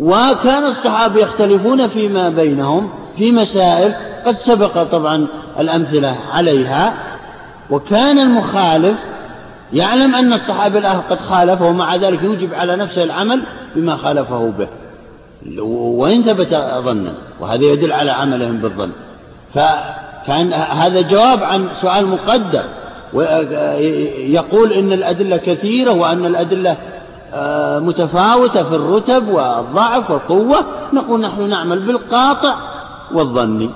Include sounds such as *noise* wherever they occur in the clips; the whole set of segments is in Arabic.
وكان الصحابة يختلفون فيما بينهم في مسائل قد سبق طبعا الأمثلة عليها. وكان المخالف يعلم أن الصحابة الآخر قد خالفه ومع ذلك يوجب على نفسه العمل بما خالفه به. وإن ثبت ظنا وهذا يدل على عملهم بالظن. فكان هذا جواب عن سؤال مقدر. يقول إن الأدلة كثيرة وأن الأدلة متفاوتة في الرتب والضعف والقوة. نقول نحن نعمل بالقاطع والظني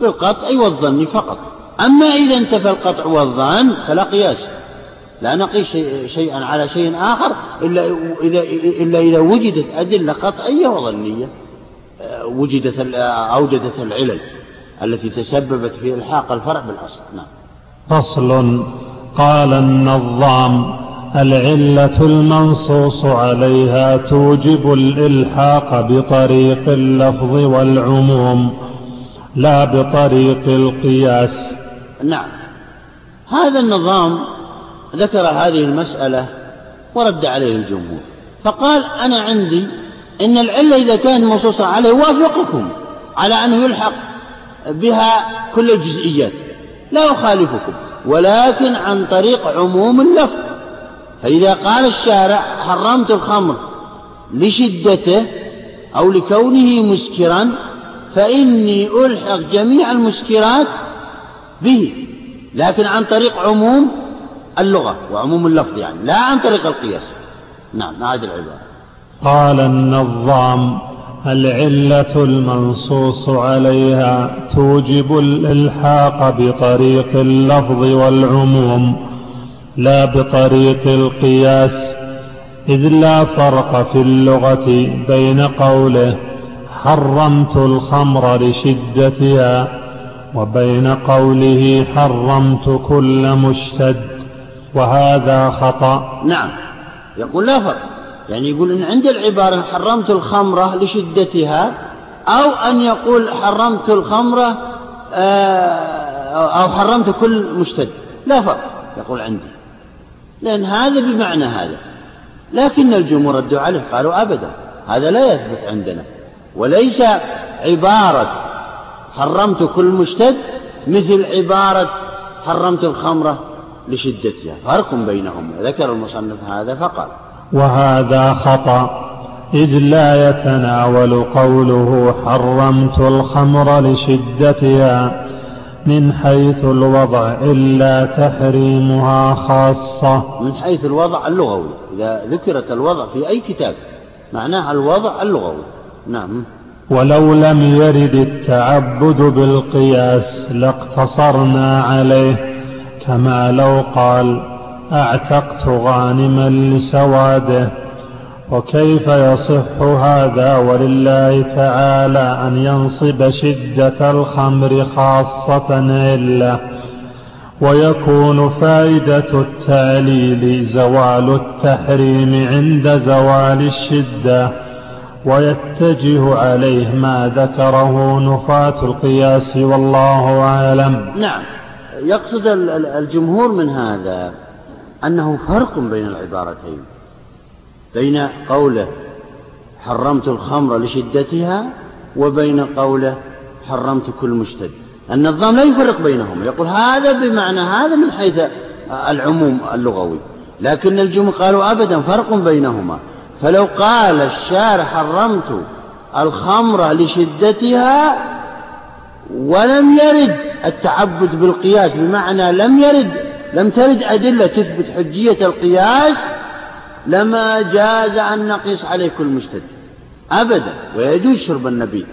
بالقطع والظن فقط. أما إذا انتفى القطع والظن فلا قياس. لا نقيس شيئا على شيء آخر. إلا إذا, إلا إذا وجدت أدلة قطعية وظنية. آه، وجدت أوجدت العلل التي تسببت في إلحاق الفرع بالأصل. نعم. فصل قال النظام. العلة المنصوص عليها توجب الإلحاق بطريق اللفظ والعموم لا بطريق القياس. نعم. هذا النظام ذكر هذه المسألة ورد عليه الجمهور فقال أنا عندي إن العلة إذا كانت منصوصة عليه وافقكم على أنه يلحق بها كل الجزئيات لا أخالفكم ولكن عن طريق عموم اللفظ. فإذا قال الشارع حرمت الخمر لشدته أو لكونه مسكرا فإني ألحق جميع المسكرات به لكن عن طريق عموم اللغة وعموم اللفظ يعني لا عن طريق القياس. نعم هذه العبارة. قال النظام العلة المنصوص عليها توجب الإلحاق بطريق اللفظ والعموم. لا بطريق القياس إذ لا فرق في اللغة بين قوله حرمت الخمر لشدتها وبين قوله حرمت كل مشتد وهذا خطأ. نعم. يقول لا فرق. يعني يقول إن عند العبارة حرمت الخمرة لشدتها أو أن يقول حرمت الخمرة آه، أو حرمت كل مشتد. لا فرق. يقول عندي. لأن هذا بمعنى هذا. لكن الجمهور ردوا عليه قالوا أبدا هذا لا يثبت عندنا. وليس عبارة حرمت كل مشتد مثل عبارة حرمت الخمرة لشدتها. فرق بينهم. ذكر المصنف هذا فقال. وهذا خطأ إذ لا يتناول قوله حرمت الخمر لشدتها. من حيث الوضع إلا تحريمها خاصة. من حيث الوضع اللغوي. إذا ذكرت الوضع في أي كتاب معناها الوضع اللغوي. نعم. ولو لم يرد التعبد بالقياس لاقتصرنا عليه كما لو قال أعتقت غانما لسواده. وكيف يصح هذا ولله تعالى أن ينصب شدة الخمر خاصة إلا ويكون فائدة التعليل زوال التحريم عند زوال الشدة ويتجه عليه ما ذكره نفاة القياس والله أعلم. نعم. يقصد الجمهور من هذا أنه فرق بين العبارتين. بين قوله حرمت الخمر لشدتها وبين قوله حرمت كل مشتد. النظام لا يفرق بينهم يقول هذا بمعنى هذا من حيث العموم اللغوي. لكن الجمهور قالوا أبدا فرق بينهما. فلو قال الشارع حرمت الخمر لشدتها ولم يرد التعبد بالقياس بمعنى لم يرد لم ترد أدلة تثبت حجية القياس لما جاز أن نقيس عليه كل مشتد. أبدا ويجوز شرب النبيذ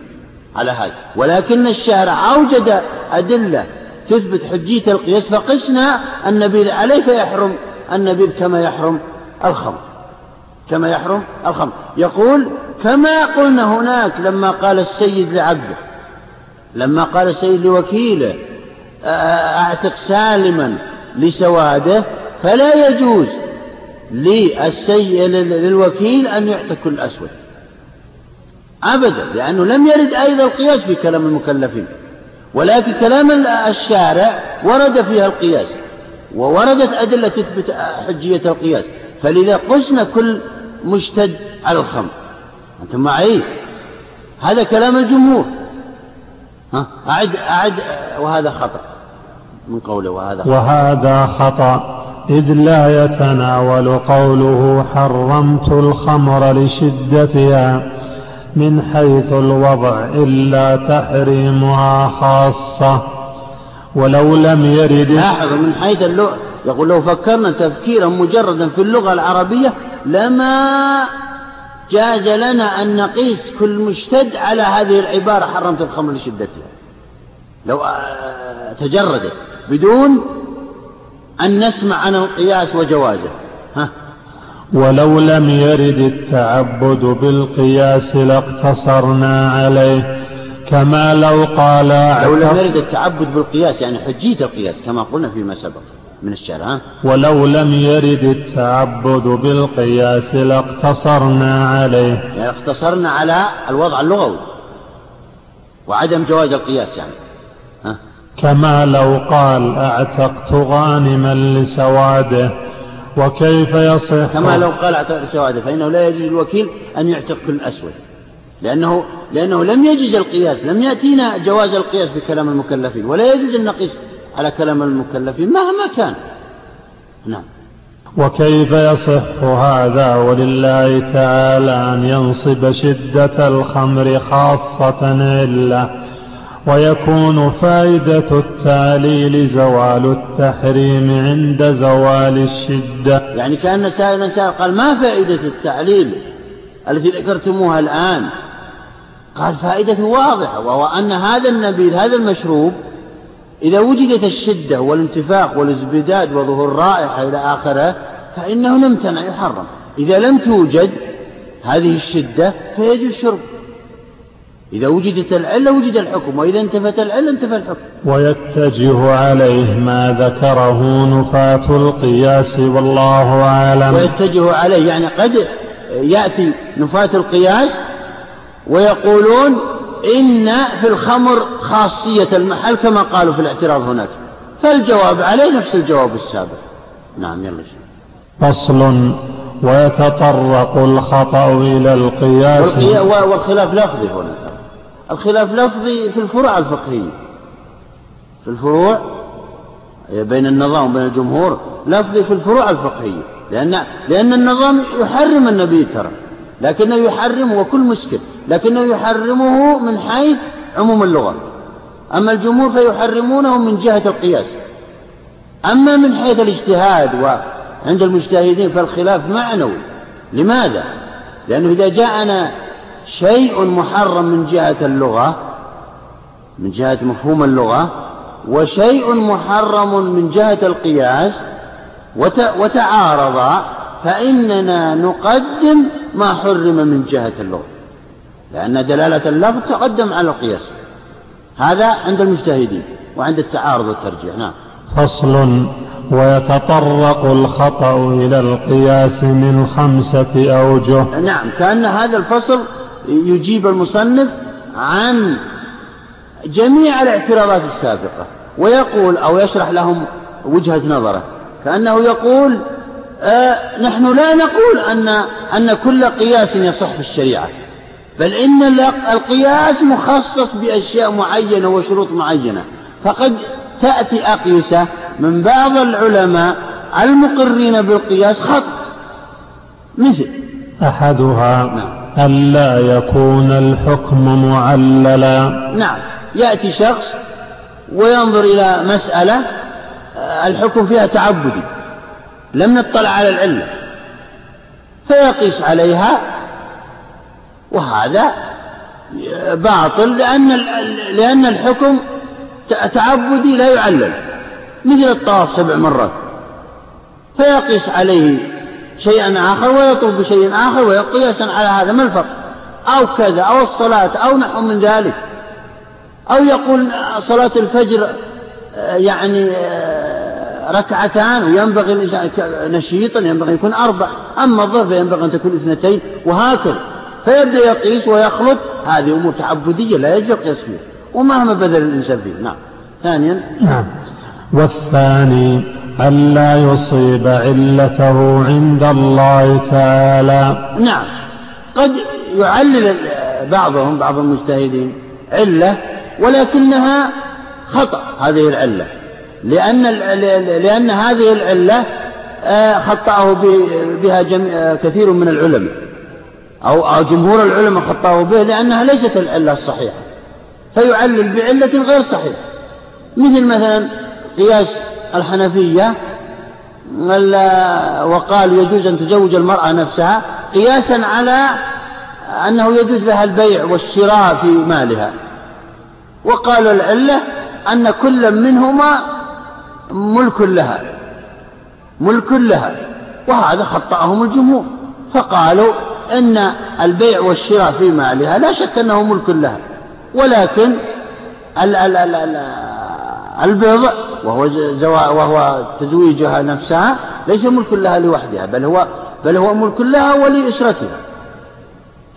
على هذا. ولكن الشارع أوجد أدلة تثبت حجية القياس فقسنا النبيذ عليه فيحرم النبيذ كما يحرم الخمر. كما يحرم الخمر. يقول كما قلنا هناك لما قال السيد لعبده لما قال السيد لوكيله أعتق سالما لسواده فلا يجوز للسيد للوكيل أن يعتق كل أسود أبدا لأنه لم يرد أيضا القياس في كلام المكلفين. ولكن كلام الشارع ورد فيها القياس ووردت أدلة تثبت حجية القياس. فلذا قسنا كل مشتد على الخمر. أنتم معي هذا كلام الجمهور. ها؟ أعد أعد وهذا خطأ. من قوله وهذا خطأ. وهذا خطأ. إذ لا يتناول قوله حرمت الخمر لشدتها من حيث الوضع إلا تحريمها خاصة ولو لم يرد لاحظ من حيث اللغة. يقول لو فكرنا تفكيرا مجردا في اللغة العربية لما جاز لنا أن نقيس كل مشتد على هذه العبارة حرمت الخمر لشدتها. لو تجردت بدون أن نسمع عن القياس وجوازه ها؟ ولو لم يرد التعبد بالقياس لاقتصرنا عليه كما لو قال لو لم يرد التعبد بالقياس يعني حجية القياس كما قلنا فيما سبق من الشرع ولو لم يرد التعبد بالقياس لاقتصرنا عليه. يعني اقتصرنا على الوضع اللغوي وعدم جواز القياس يعني؟ كما لو قال أعتقت غانما لسواده وكيف يصح؟ كما لو قال أعتقت لسواده فإنه لا يجوز الوكيل أن يعتق كل اسود لأنه لأنه لم يجوز القياس لم يأتينا جواز القياس في كلام المكلفين ولا يجوز ان نقيس على كلام المكلفين مهما كان. نعم. وكيف يصح هذا؟ ولله تعالى أن ينصب شدة الخمر خاصة إلا ويكون فائدة التعليل زوال التحريم عند زوال الشدة. يعني كأن سائلا سائل قال ما فائدة التعليل التي ذكرتموها الآن؟ قال فائدته واضحة وهو أن هذا النبيذ هذا المشروب إذا وجدت الشدة والانتفاخ والازبداد وظهور الرائحة إلى آخره فإنه يمتنع يحرم. إذا لم توجد هذه الشدة فيجوز الشرب إذا وجدت العلة وجد الحكم وإذا انتفت العلة انتفى الحكم. ويتجه عليه ما ذكره نفاة القياس والله أعلم. ويتجه عليه يعني قد يأتي نفاة القياس ويقولون إن في الخمر خاصية المحل كما قالوا في الاعتراض هناك. فالجواب عليه نفس الجواب السابق. نعم يلا فصل. ويتطرق الخطأ إلى القياس. والخلاف لفظي هنا. الخلاف لفظي في الفروع الفقهية. في الفروع بين النظام وبين الجمهور لفظي في الفروع الفقهية. لأن لأن النظام يحرم النبي ترى. لكنه يحرم وكل مسكر لكنه يحرمه من حيث عموم اللغة. أما الجمهور فيحرمونه من جهة القياس. أما من حيث الاجتهاد وعند المجتهدين فالخلاف معنوي. لماذا؟ لأنه إذا جاءنا شيء محرم من جهة اللغة من جهة مفهوم اللغة وشيء محرم من جهة القياس وتعارضا فإننا نقدم ما حرم من جهة اللغة. لأن دلالة اللفظ تقدم على القياس. هذا عند المجتهدين وعند التعارض والترجيح. نعم. فصل ويتطرق الخطأ إلى القياس من خمسة أوجه. نعم كأن هذا الفصل يجيب المصنف عن جميع الاعتراضات السابقة ويقول أو يشرح لهم وجهة نظره. كأنه يقول آه نحن لا نقول أن أن كل قياس يصح في الشريعة بل إن القياس مخصص بأشياء معينة وشروط معينة. فقد تأتي أقيسة من بعض العلماء المقرين بالقياس خطأ. مثل أحدها نعم. ألا يكون الحكم معللا. نعم. يأتي شخص وينظر إلى مسألة الحكم فيها تعبدي. لم نطلع على العلة. فيقيس عليها وهذا باطل لأن لأن الحكم تعبدي لا يعلل. مثل الطواف سبع مرات. فيقيس عليه شيئا آخر ويطوف بشيء آخر ويقيسا على هذا ما الفرق؟ أو كذا أو الصلاة أو نحو من ذلك. أو يقول صلاة الفجر يعني ركعتان وينبغي الإنسان نشيطا ينبغي يكون أربع. أما الظهر فينبغي أن تكون اثنتين وهكذا. فيبدأ يقيس ويخلط. هذه أمور تعبدية لا يجوز القياس فيها ومهما بذل الإنسان فيه نعم. ثانيا. نعم. والثاني ألا يصيب علته عند الله تعالى. نعم. قد يعلل بعضهم بعض المجتهدين علة ولكنها خطأ هذه العلة. لأن لأن هذه العلة آه، خطأه بها آه، كثير من العلماء. أو جمهور العلماء خطأه به لأنها ليست العلة الصحيحة. فيعلل بعلة غير صحيحة. مثل مثلا قياس الحنفية وقال يجوز أن تزوج المرأة نفسها قياسا على أنه يجوز لها البيع والشراء في مالها. وقال العلة أن كل منهما ملك لها ملك لها وهذا خطأهم الجمهور. فقالوا أن البيع والشراء في مالها لا شك أنه ملك لها ولكن البيض وهو وهو تزويجها نفسها ليس ملك لها لوحدها بل هو بل هو ملك لها ولأسرتها.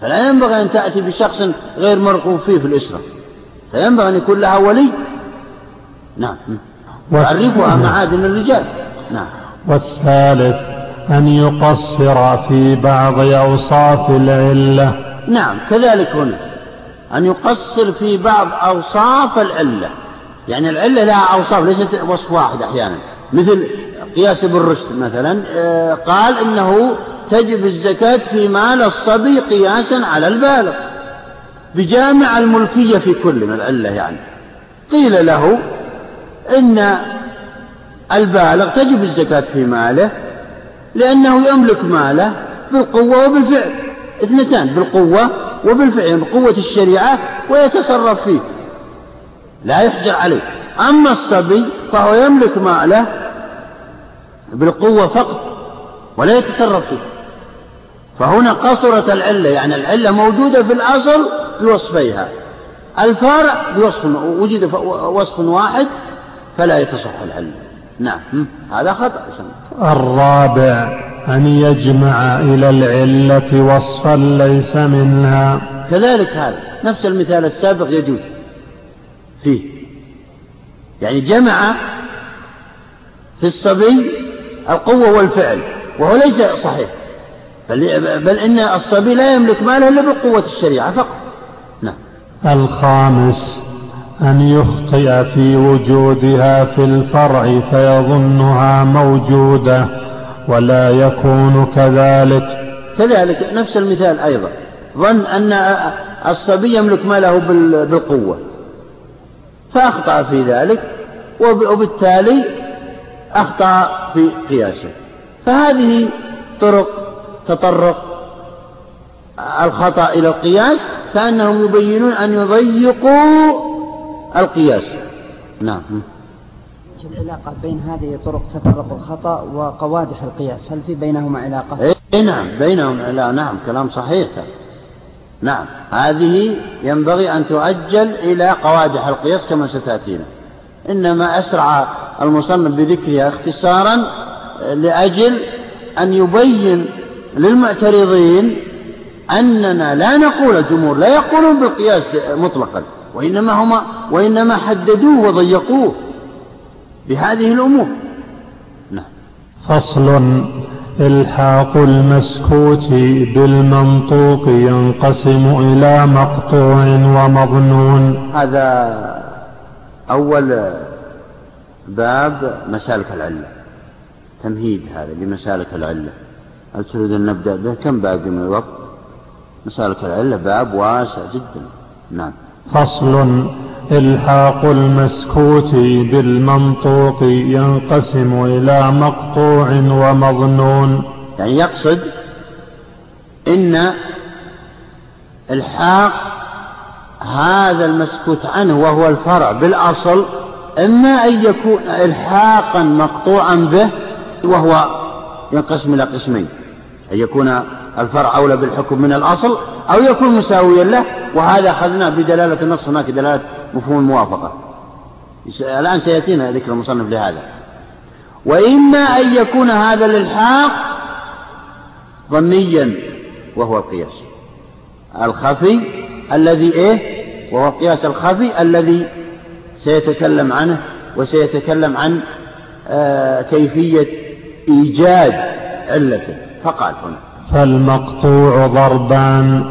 فلا ينبغي أن تأتي بشخص غير مرغوب فيه في الأسرة. فينبغي أن يكون لها ولي. نعم. يعرفها معادن الرجال. نعم. والثالث أن يقصر في بعض أوصاف العلة. نعم. كذلك هنا. أن يقصر في بعض أوصاف العلة. يعني العلة لها أوصاف ليست وصف واحد أحيانا. مثل قياس ابن رشد مثلا آه، قال إنه تجب الزكاة في مال الصبي قياسا على البالغ. بجامع الملكية في كل من العلة يعني. قيل له إن البالغ تجب الزكاة في ماله لأنه يملك ماله بالقوة وبالفعل. اثنتان بالقوة وبالفعل يعني بقوة الشريعة ويتصرف فيه. لا يحجر عليه. أما الصبي فهو يملك ماله بالقوة فقط ولا يتصرف فيه. فهنا قصرت العلة يعني العلة موجودة في الأصل بوصفيها. الفارع بوصف وجد وصف واحد فلا يتصح العلة. نعم هذا خطأ. الرابع أن يجمع إلى العلة وصفا ليس منها. كذلك هذا نفس المثال السابق يجوز. فيه. يعني جمع في الصبي القوة والفعل وهو ليس صحيح. بل, بل إن الصبي لا يملك ماله إلا بقوة الشريعة فقط. نعم. الخامس أن يخطئ في وجودها في الفرع فيظنها موجودة ولا يكون كذلك. كذلك نفس المثال أيضا. ظن أن الصبي يملك ماله بالقوة. فأخطأ في ذلك وبالتالي أخطأ في قياسه. فهذه طرق تطرق الخطأ إلى القياس كأنهم يبينون أن يضيقوا القياس. نعم. العلاقة بين هذه طرق تطرق الخطأ وقوادح القياس؟ هل في بينهما علاقة؟ إيه نعم بينهم علاقة. نعم كلام صحيح. نعم. هذه ينبغي أن تؤجل إلى قوادح القياس كما ستأتينا. إنما أسرع المصنف بذكرها اختصارا لأجل أن يبين للمعترضين أننا لا نقول الجمهور لا يقولون بالقياس مطلقا وإنما هما وإنما حددوه وضيقوه بهذه الأمور. نعم. فصل إلحاق المسكوت بالمنطوق ينقسم إلى مقطوع ومظنون. هذا أول باب مسالك العلة تمهيد هذا لمسالك العلة. هل تريد أن نبدأ به؟ كم باقي من الوقت؟ مسالك العلة باب واسع جدا. نعم. فصل إلحاق المسكوت بالمنطوق ينقسم إلى مقطوع ومظنون. يعني يقصد إن إلحاق هذا المسكوت عنه وهو الفرع بالأصل إما أن يكون إلحاقا مقطوعا به وهو ينقسم إلى قسمين أن يكون الفرع أولى بالحكم من الأصل أو يكون مساويا له وهذا أخذناه بدلالة النص هناك دلالة مفهوم الموافقة. الآن سيأتينا ذكر المصنف لهذا. وإما أن يكون هذا الإلحاق ظنيا وهو القياس. الخفي الذي إيه؟ وهو القياس الخفي الذي سيتكلم عنه وسيتكلم عن آه كيفية إيجاد علته. فقال هنا. فالمقطوع ضربان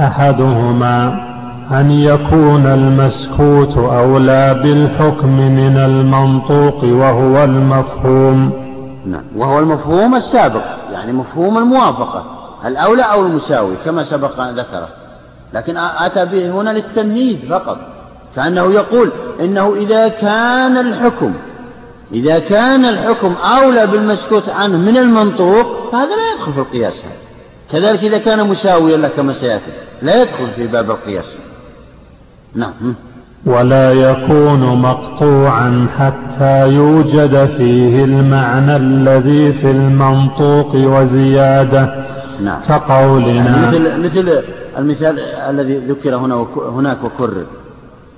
أحدهما. أن يكون المسكوت أولى بالحكم من المنطوق وهو المفهوم. نعم وهو المفهوم السابق يعني مفهوم الموافقة الأولى أو المساوي كما سبق ذكره. لكن أتى به هنا للتمهيد فقط كأنه يقول إنه إذا كان الحكم إذا كان الحكم أولى بالمسكوت عنه من المنطوق فهذا لا يدخل في القياس. كذلك إذا كان مساويا له كما سيأتي لا يدخل في باب القياس. نعم. ولا يكون مقطوعا حتى يوجد فيه المعنى الذي في المنطوق وزيادة. نعم. كقولنا يعني مثل, مثل المثال الذي ذكر هنا هناك وكرر.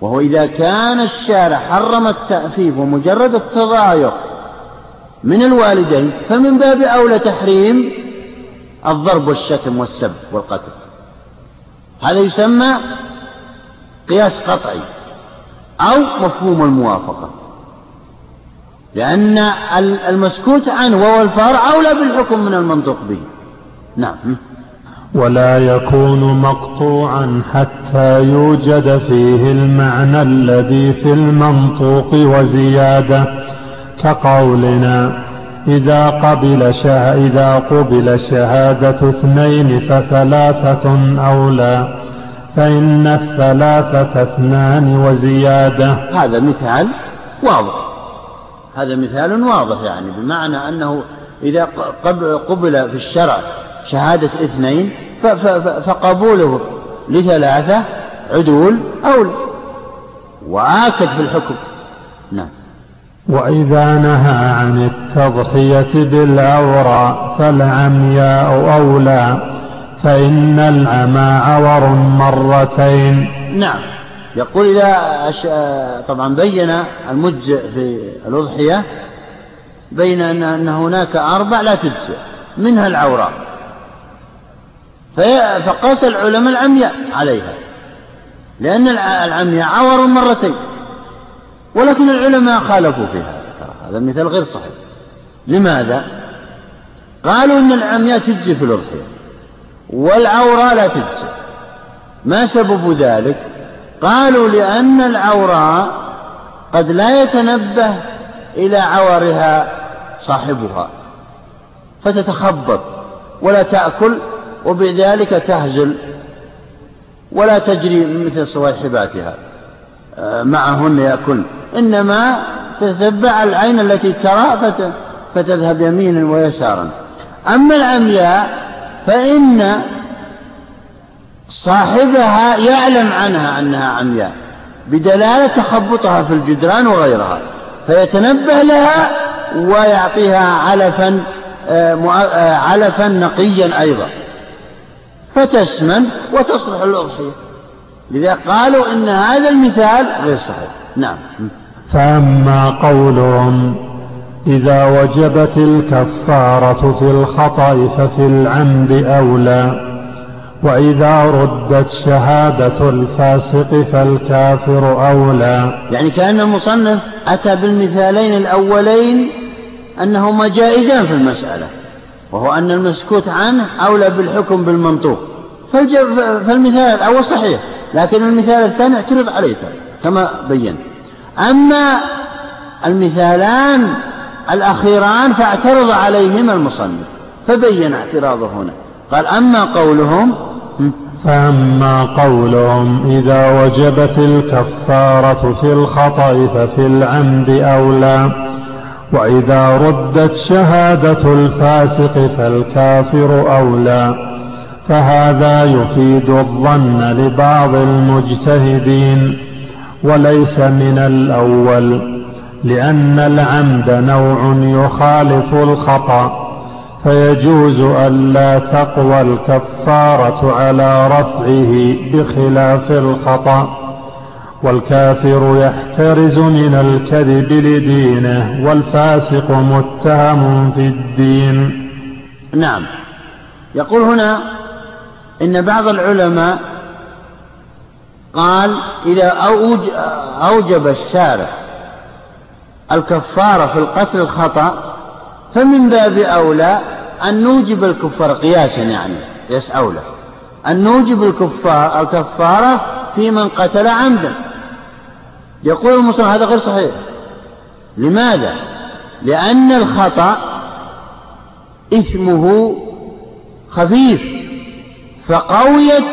وهو إذا كان الشارع حرم التأفيف ومجرد التضايق من الوالدين فمن باب أولى تحريم الضرب والشتم والسب والقتل. هذا يسمى قياس قطعي أو مفهوم الموافقة. لأن المسكوت عنه وهو الفرع أولى بالحكم من المنطق به. نعم. ولا يكون مقطوعا حتى يوجد فيه المعنى الذي في المنطوق وزيادة. كقولنا إذا قبل شه إذا قبل شهادة اثنين فثلاثة أولى فإن الثلاثة اثنان وزيادة. هذا مثال واضح. هذا مثال واضح يعني بمعنى أنه إذا قبل في الشرع شهادة اثنين فقبوله لثلاثة عدول أولى وآكد في الحكم. نعم. وإذا نهى عن التضحية بالعورى فالعمياء أولى. فإن العمى عور مرتين. نعم. يقول إذا أش... طبعا بين المجزئ في الأضحية بين أن هناك أربع لا تجزئ منها العوراء في... فقاس العلماء العمياء عليها لأن العمياء عور مرتين. ولكن العلماء خالفوا في هذا ترى هذا المثال غير صحيح. لماذا؟ قالوا إن العمياء تجزي في الأضحية. والعورى لا تجزي ما سبب ذلك؟ قالوا لأن العورى قد لا يتنبه إلى عورها صاحبها فتتخبط ولا تأكل وبذلك تهزل ولا تجري مثل صواحباتها آه، معهن يأكل. إنما تتبع العين التي ترى فتذهب يمينا ويسارا. أما العمياء فإن صاحبها يعلم عنها أنها عمياء بدلالة تخبطها في الجدران وغيرها فيتنبه لها ويعطيها علفا آه، آه، علفا نقيا أيضا فتسمن وتصلح الأضحية لذا قالوا إن هذا المثال غير صحيح. نعم. فأما قولهم إذا وجبت الكفارة في الخطأ ففي العمد أولى وإذا ردت شهادة الفاسق فالكافر أولى. يعني كأن المصنف أتى بالمثالين الأولين أنهما جائزان في المسألة وهو أن المسكوت عنه أولى بالحكم بالمنطوق. فالمثال الأول صحيح لكن المثال الثاني اعترض عليه كما بين. أما المثالان الأخيران فاعترض عليهما المصنف فبين اعتراضه هنا. قال أما قولهم؟ فأما قولهم إذا وجبت الكفارة في الخطأ ففي العمد أولى وإذا ردت شهادة الفاسق فالكافر أولى. فهذا يفيد الظن لبعض المجتهدين وليس من الأول. لأن العمد نوع يخالف الخطأ فيجوز ألا تقوى الكفارة على رفعه بخلاف الخطأ. والكافر يحترز من الكذب لدينه والفاسق متهم في الدين. نعم. يقول هنا إن بعض العلماء قال إذا أوجب الشارع الكفارة في القتل الخطأ فمن باب أولى أن نوجب الكفار قياسا يعني قياس أولى أن نوجب الكفار الكفارة في من قتل عمدا. يقول المصنف هذا غير صحيح. لماذا؟ لأن الخطأ إثمه خفيف فقويت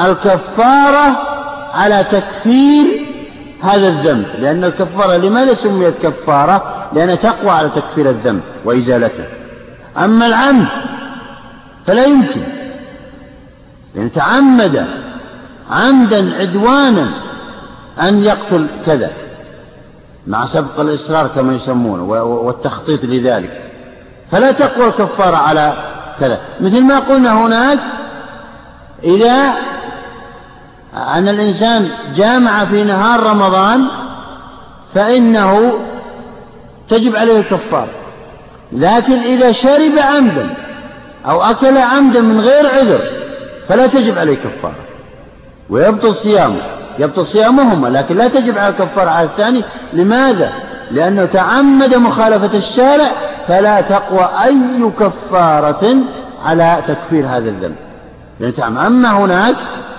الكفارة على تكفير هذا الذنب لأن الكفارة لماذا سميت كفارة؟ لأنها تقوى على تكفير الذنب وإزالته. أما العمد فلا يمكن. لأن تعمد عمدا عدوانا أن يقتل كذا مع سبق الإصرار كما يسمونه والتخطيط لذلك. فلا تقوى الكفارة على كذا. مثل ما قلنا هناك إذا أن الإنسان جامع في نهار رمضان فإنه تجب عليه الكفارة لكن إذا شرب عمدا أو أكل عمدا من غير عذر فلا تجب عليه كفارة ويبطل صيامه يبطل صيامهما لكن لا تجب على الكفارة على الثاني لماذا؟ لأنه تعمد مخالفة الشارع فلا تقوى أي كفارة على تكفير هذا الذنب. تعمد أما هناك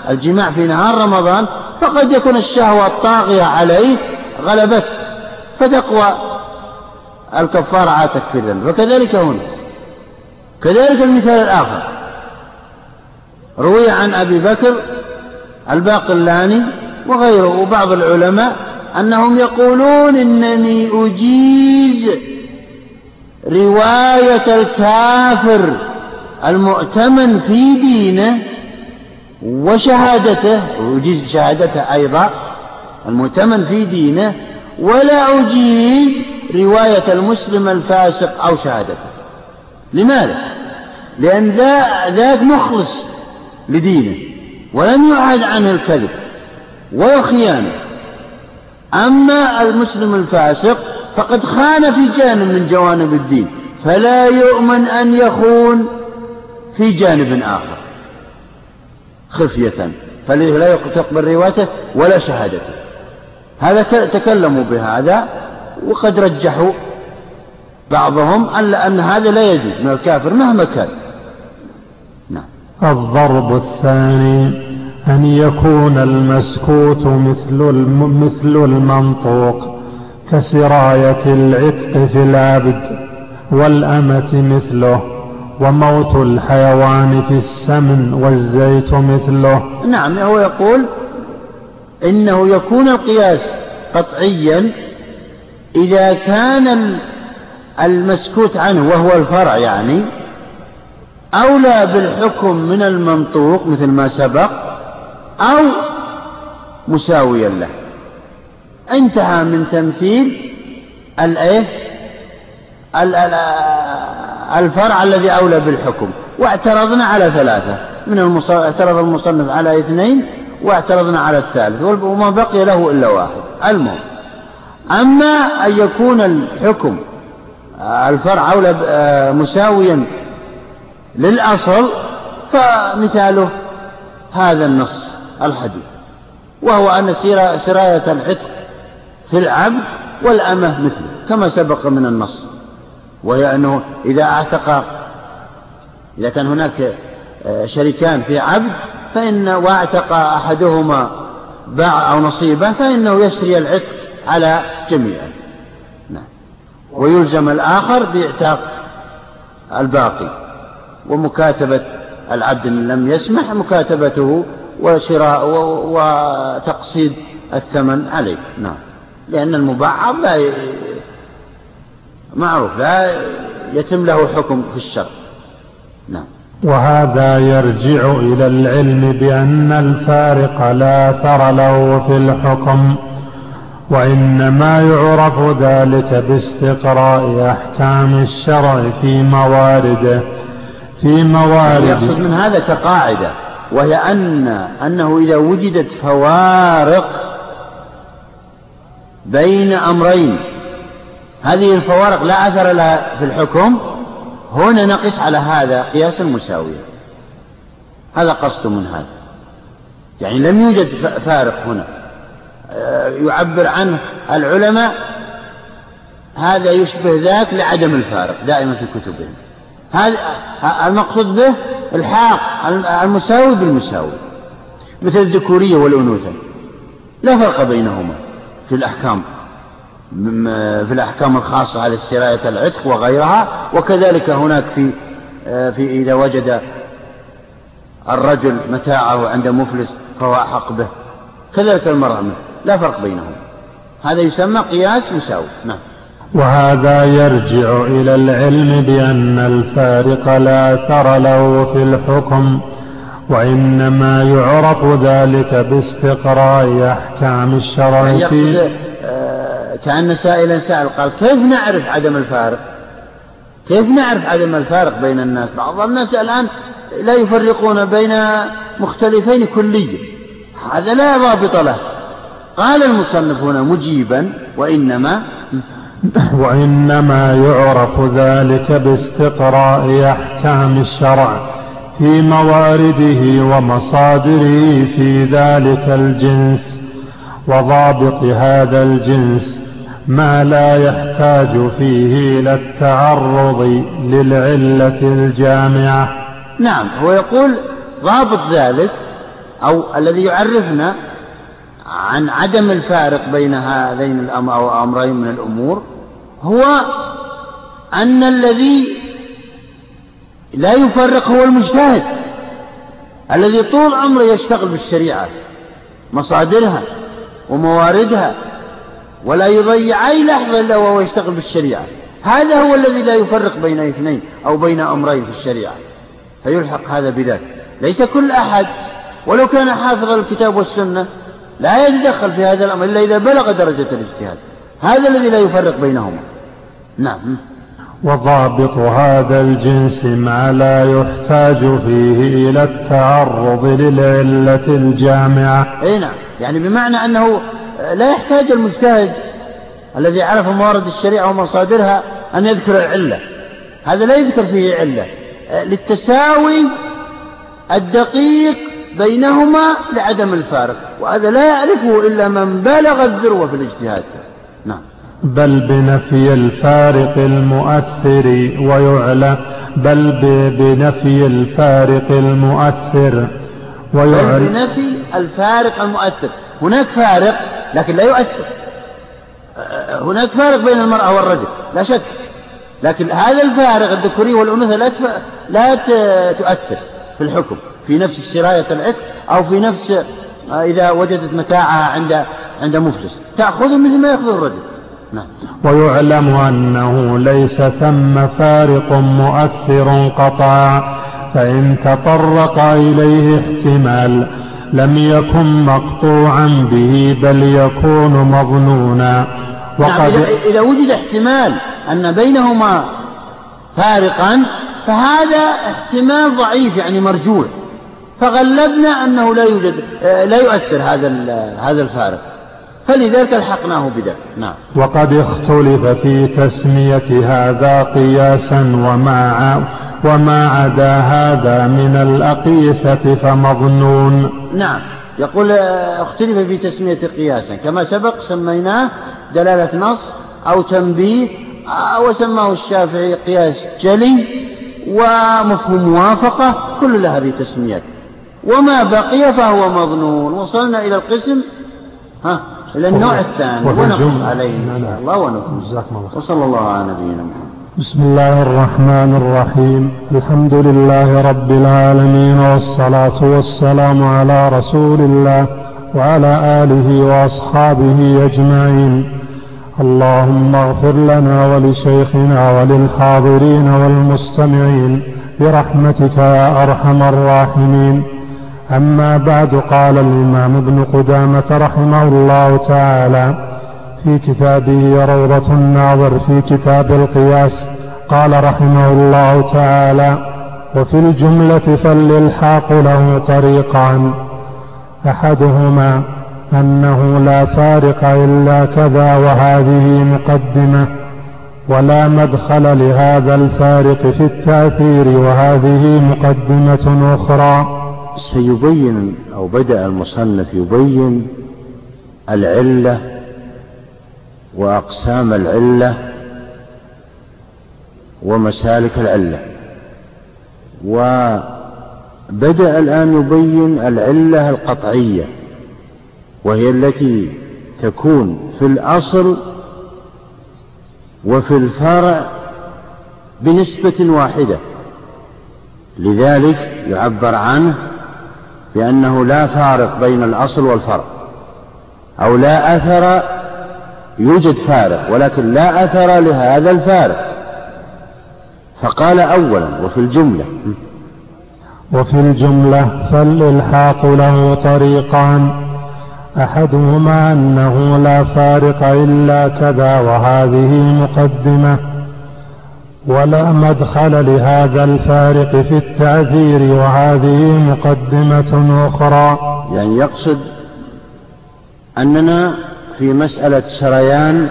الجماع في نهار رمضان فقد يكون الشهوة الطاغية عليه غلبته فتقوى الكفارة على تكفير الذنب. وكذلك هنا كذلك المثال الآخر. روي عن أبي بكر الباقلاني وغيره وبعض العلماء أنهم يقولون إنني أجيز رواية الكافر المؤتمن في دينه وشهادته أجيز شهادته أيضا المؤتمن في دينه ولا أجيز رواية المسلم الفاسق أو شهادته لماذا؟ لأن ذاك مخلص لدينه ولم يعهد عنه الكذب ولا أما المسلم الفاسق فقد خان في جانب من جوانب الدين فلا يؤمن أن يخون في جانب آخر. خفية. فلا تقبل روايته ولا شهادته. هذا تكلموا بهذا وقد رجحوا بعضهم أن هذا لا يجوز من الكافر مهما كان. نعم. الضرب الثاني أن يكون المسكوت مثل مثل المنطوق كسراية العتق في العبد والأمة مثله. وموت الحيوان في السمن والزيت مثله. نعم هو يقول إنه يكون القياس قطعيا إذا كان المسكوت عنه وهو الفرع يعني أولى بالحكم من المنطوق مثل ما سبق أو مساويا له. انتهى من تمثيل الايه الفرع الذي أولى بالحكم واعترضنا على ثلاثة. من المصنف اعترض المصنف على اثنين واعترضنا على الثالث وما بقي له إلا واحد. المهم أما أن يكون الحكم الفرع أولى مساويا للأصل فمثاله هذا النص الحديث وهو أن سراية العتق في العبد والأمة مثله كما سبق من النص. وهي أنه إذا اعتق إذا كان هناك آه، شريكان في عبد فإن واعتق أحدهما باع أو نصيبه فإنه يسري العتق على جميعه نعم. ويلزم الآخر بإعتاق الباقي. ومكاتبة العبد إن لم يسمح مكاتبته وشراء وتقصيد الثمن عليه. نعم. لأن المبعض لا معروف لا يتم له حكم في الشر نعم. وهذا يرجع إلى العلم بأن الفارق لا أثر له في الحكم وإنما يعرف ذلك باستقراء أحكام الشرع في مواردة في موارد. يقصد من هذا كقاعدة وهي أن أنه إذا وجدت فوارق بين أمرين هذه الفوارق لا أثر لها في الحكم. هنا نقص على هذا قياسا مساويا هذا قصد من هذا. يعني لم يوجد فارق هنا. آه، يعبر عنه العلماء. هذا يشبه ذاك لعدم الفارق دائما في كتبهم. هذا المقصود به الحاق المساوي بالمساوي. مثل الذكورية والأنوثة. لا فرق بينهما في الأحكام. في الأحكام الخاصة على سراية العتق وغيرها وكذلك هناك في في إذا وجد الرجل متاعه عند مفلس فهو أحق به كذلك المرأة لا فرق بينهم. هذا يسمى قياس مساوي نعم. وهذا يرجع إلى العلم بأن الفارق لا أثر له في الحكم وإنما يعرف ذلك باستقراء أحكام الشرع يعني في آه، كأن سائلا سأل قال كيف نعرف عدم الفارق؟ كيف نعرف عدم الفارق بين الناس؟ بعض الناس الآن لا يفرقون بين مختلفين كليا هذا لا ضابط له. قال المصنف هنا مجيبا وإنما *coughs* وإنما يعرف ذلك باستقراء أحكام الشرع في موارده ومصادره في ذلك الجنس وضابط هذا الجنس ما لا يحتاج فيه إلى التعرض للعلة الجامعة. نعم هو يقول ضابط ذلك أو الذي يعرفنا عن عدم الفارق بين هذين الأمر أو أمرين من الأمور هو أن الذي لا يفرق هو المجتهد. الذي طول عمره يشتغل بالشريعة مصادرها ومواردها ولا يضيع أي لحظة إلا وهو يشتغل بالشريعة. هذا هو الذي لا يفرق بين اثنين أو بين أمرين في الشريعة. فيلحق هذا بذاك ليس كل أحد ولو كان حافظ الكتاب والسنة لا يتدخل في هذا الأمر إلا إذا بلغ درجة الاجتهاد. هذا الذي لا يفرق بينهما. نعم. وضابط هذا الجنس ما لا يحتاج فيه إلى التعرض للعلة الجامعة. أي نعم. يعني بمعنى أنه لا يحتاج المجتهد الذي عرف موارد الشريعة ومصادرها أن يذكر العلة. هذا لا يذكر فيه علة. للتساوي الدقيق بينهما لعدم الفارق وهذا لا يعرفه إلا من بلغ الذروة في الاجتهاد. نعم. بل بنفي الفارق المؤثر ويعلى. بل بنفي الفارق المؤثر بل بنفي الفارق المؤثر. هناك فارق لكن لا يؤثر. هناك فارق بين المرأة والرجل لا شك. لكن هذا الفارق الذكوري والأنوثة لا لا تؤثر في الحكم. في نفس سراية العتق أو في نفس إذا وجدت متاعها عند عند مفلس. تأخذه مثل ما يأخذ الرجل. نعم. ويعلم أنه ليس ثم فارق مؤثر قطعا فإن تطرق إليه احتمال لم يكن مقطوعا به بل يكون مظنونا. وقد نعم إذا وجد احتمال أن بينهما فارقا فهذا احتمال ضعيف يعني مرجوح. فغلبنا أنه لا يوجد لا يؤثر هذا هذا الفارق. فلذلك ألحقناه بذلك نعم. وقد اختلف في تسمية هذا قياسا وما وما عدا هذا من الأقيسة فمظنون. نعم. يقول اختلف في تسمية قياسا. كما سبق سميناه دلالة نص أو تنبيه وسماه الشافعي قياس جلي ومفهوم موافقة كل لها بتسميات وما بقي فهو مظنون. وصلنا إلى القسم ها إلى النوع الثاني. ونقف عليه إن شاء الله ونقف. وصلى الله على نبينا محمد. بسم الله الرحمن الرحيم. الحمد لله رب العالمين والصلاة والسلام على رسول الله وعلى آله وأصحابه أجمعين. اللهم اغفر لنا ولشيخنا وللحاضرين والمستمعين برحمتك يا أرحم الراحمين. أما بعد قال الإمام ابن قدامة رحمه الله تعالى في كتابه روضة الناظر في كتاب القياس. قال رحمه الله تعالى وفي الجملة فالإلحاق له طريقان. أحدهما أنه لا فارق إلا كذا وهذه مقدمة ولا مدخل لهذا الفارق في التأثير وهذه مقدمة أخرى. سيبين أو بدأ المصنف يبين العلة وأقسام العلة ومسالك العلة. وبدأ الآن يبين العلة القطعية وهي التي تكون في الأصل وفي الفرع بنسبة واحدة. لذلك يعبر عنه بأنه لا فارق بين الأصل والفرع أو لا أثر يوجد فارق ولكن لا أثر لهذا الفارق. فقال أولا وفي الجملة. وفي الجملة فالإلحاق له طريقان. أحدهما أنه لا فارق إلا كذا وهذه مقدمة. ولا مدخل لهذا الفارق في التأثير وهذه مقدمة أخرى. يعني يقصد أننا في مسألة سريان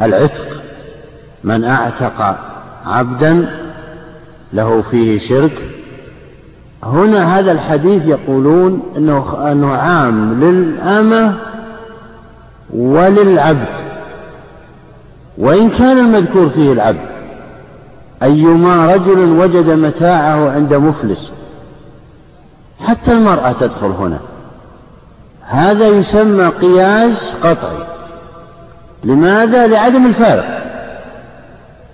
العتق من أعتق عبدا له فيه شرك. هنا هذا الحديث يقولون إنه إنه عام للآمة وللعبد. وإن كان المذكور فيه العبد أيما رجل وجد متاعه عند مفلس حتى المرأة تدخل هنا. هذا يسمى قياس قطعي. لماذا؟ لعدم الفارق.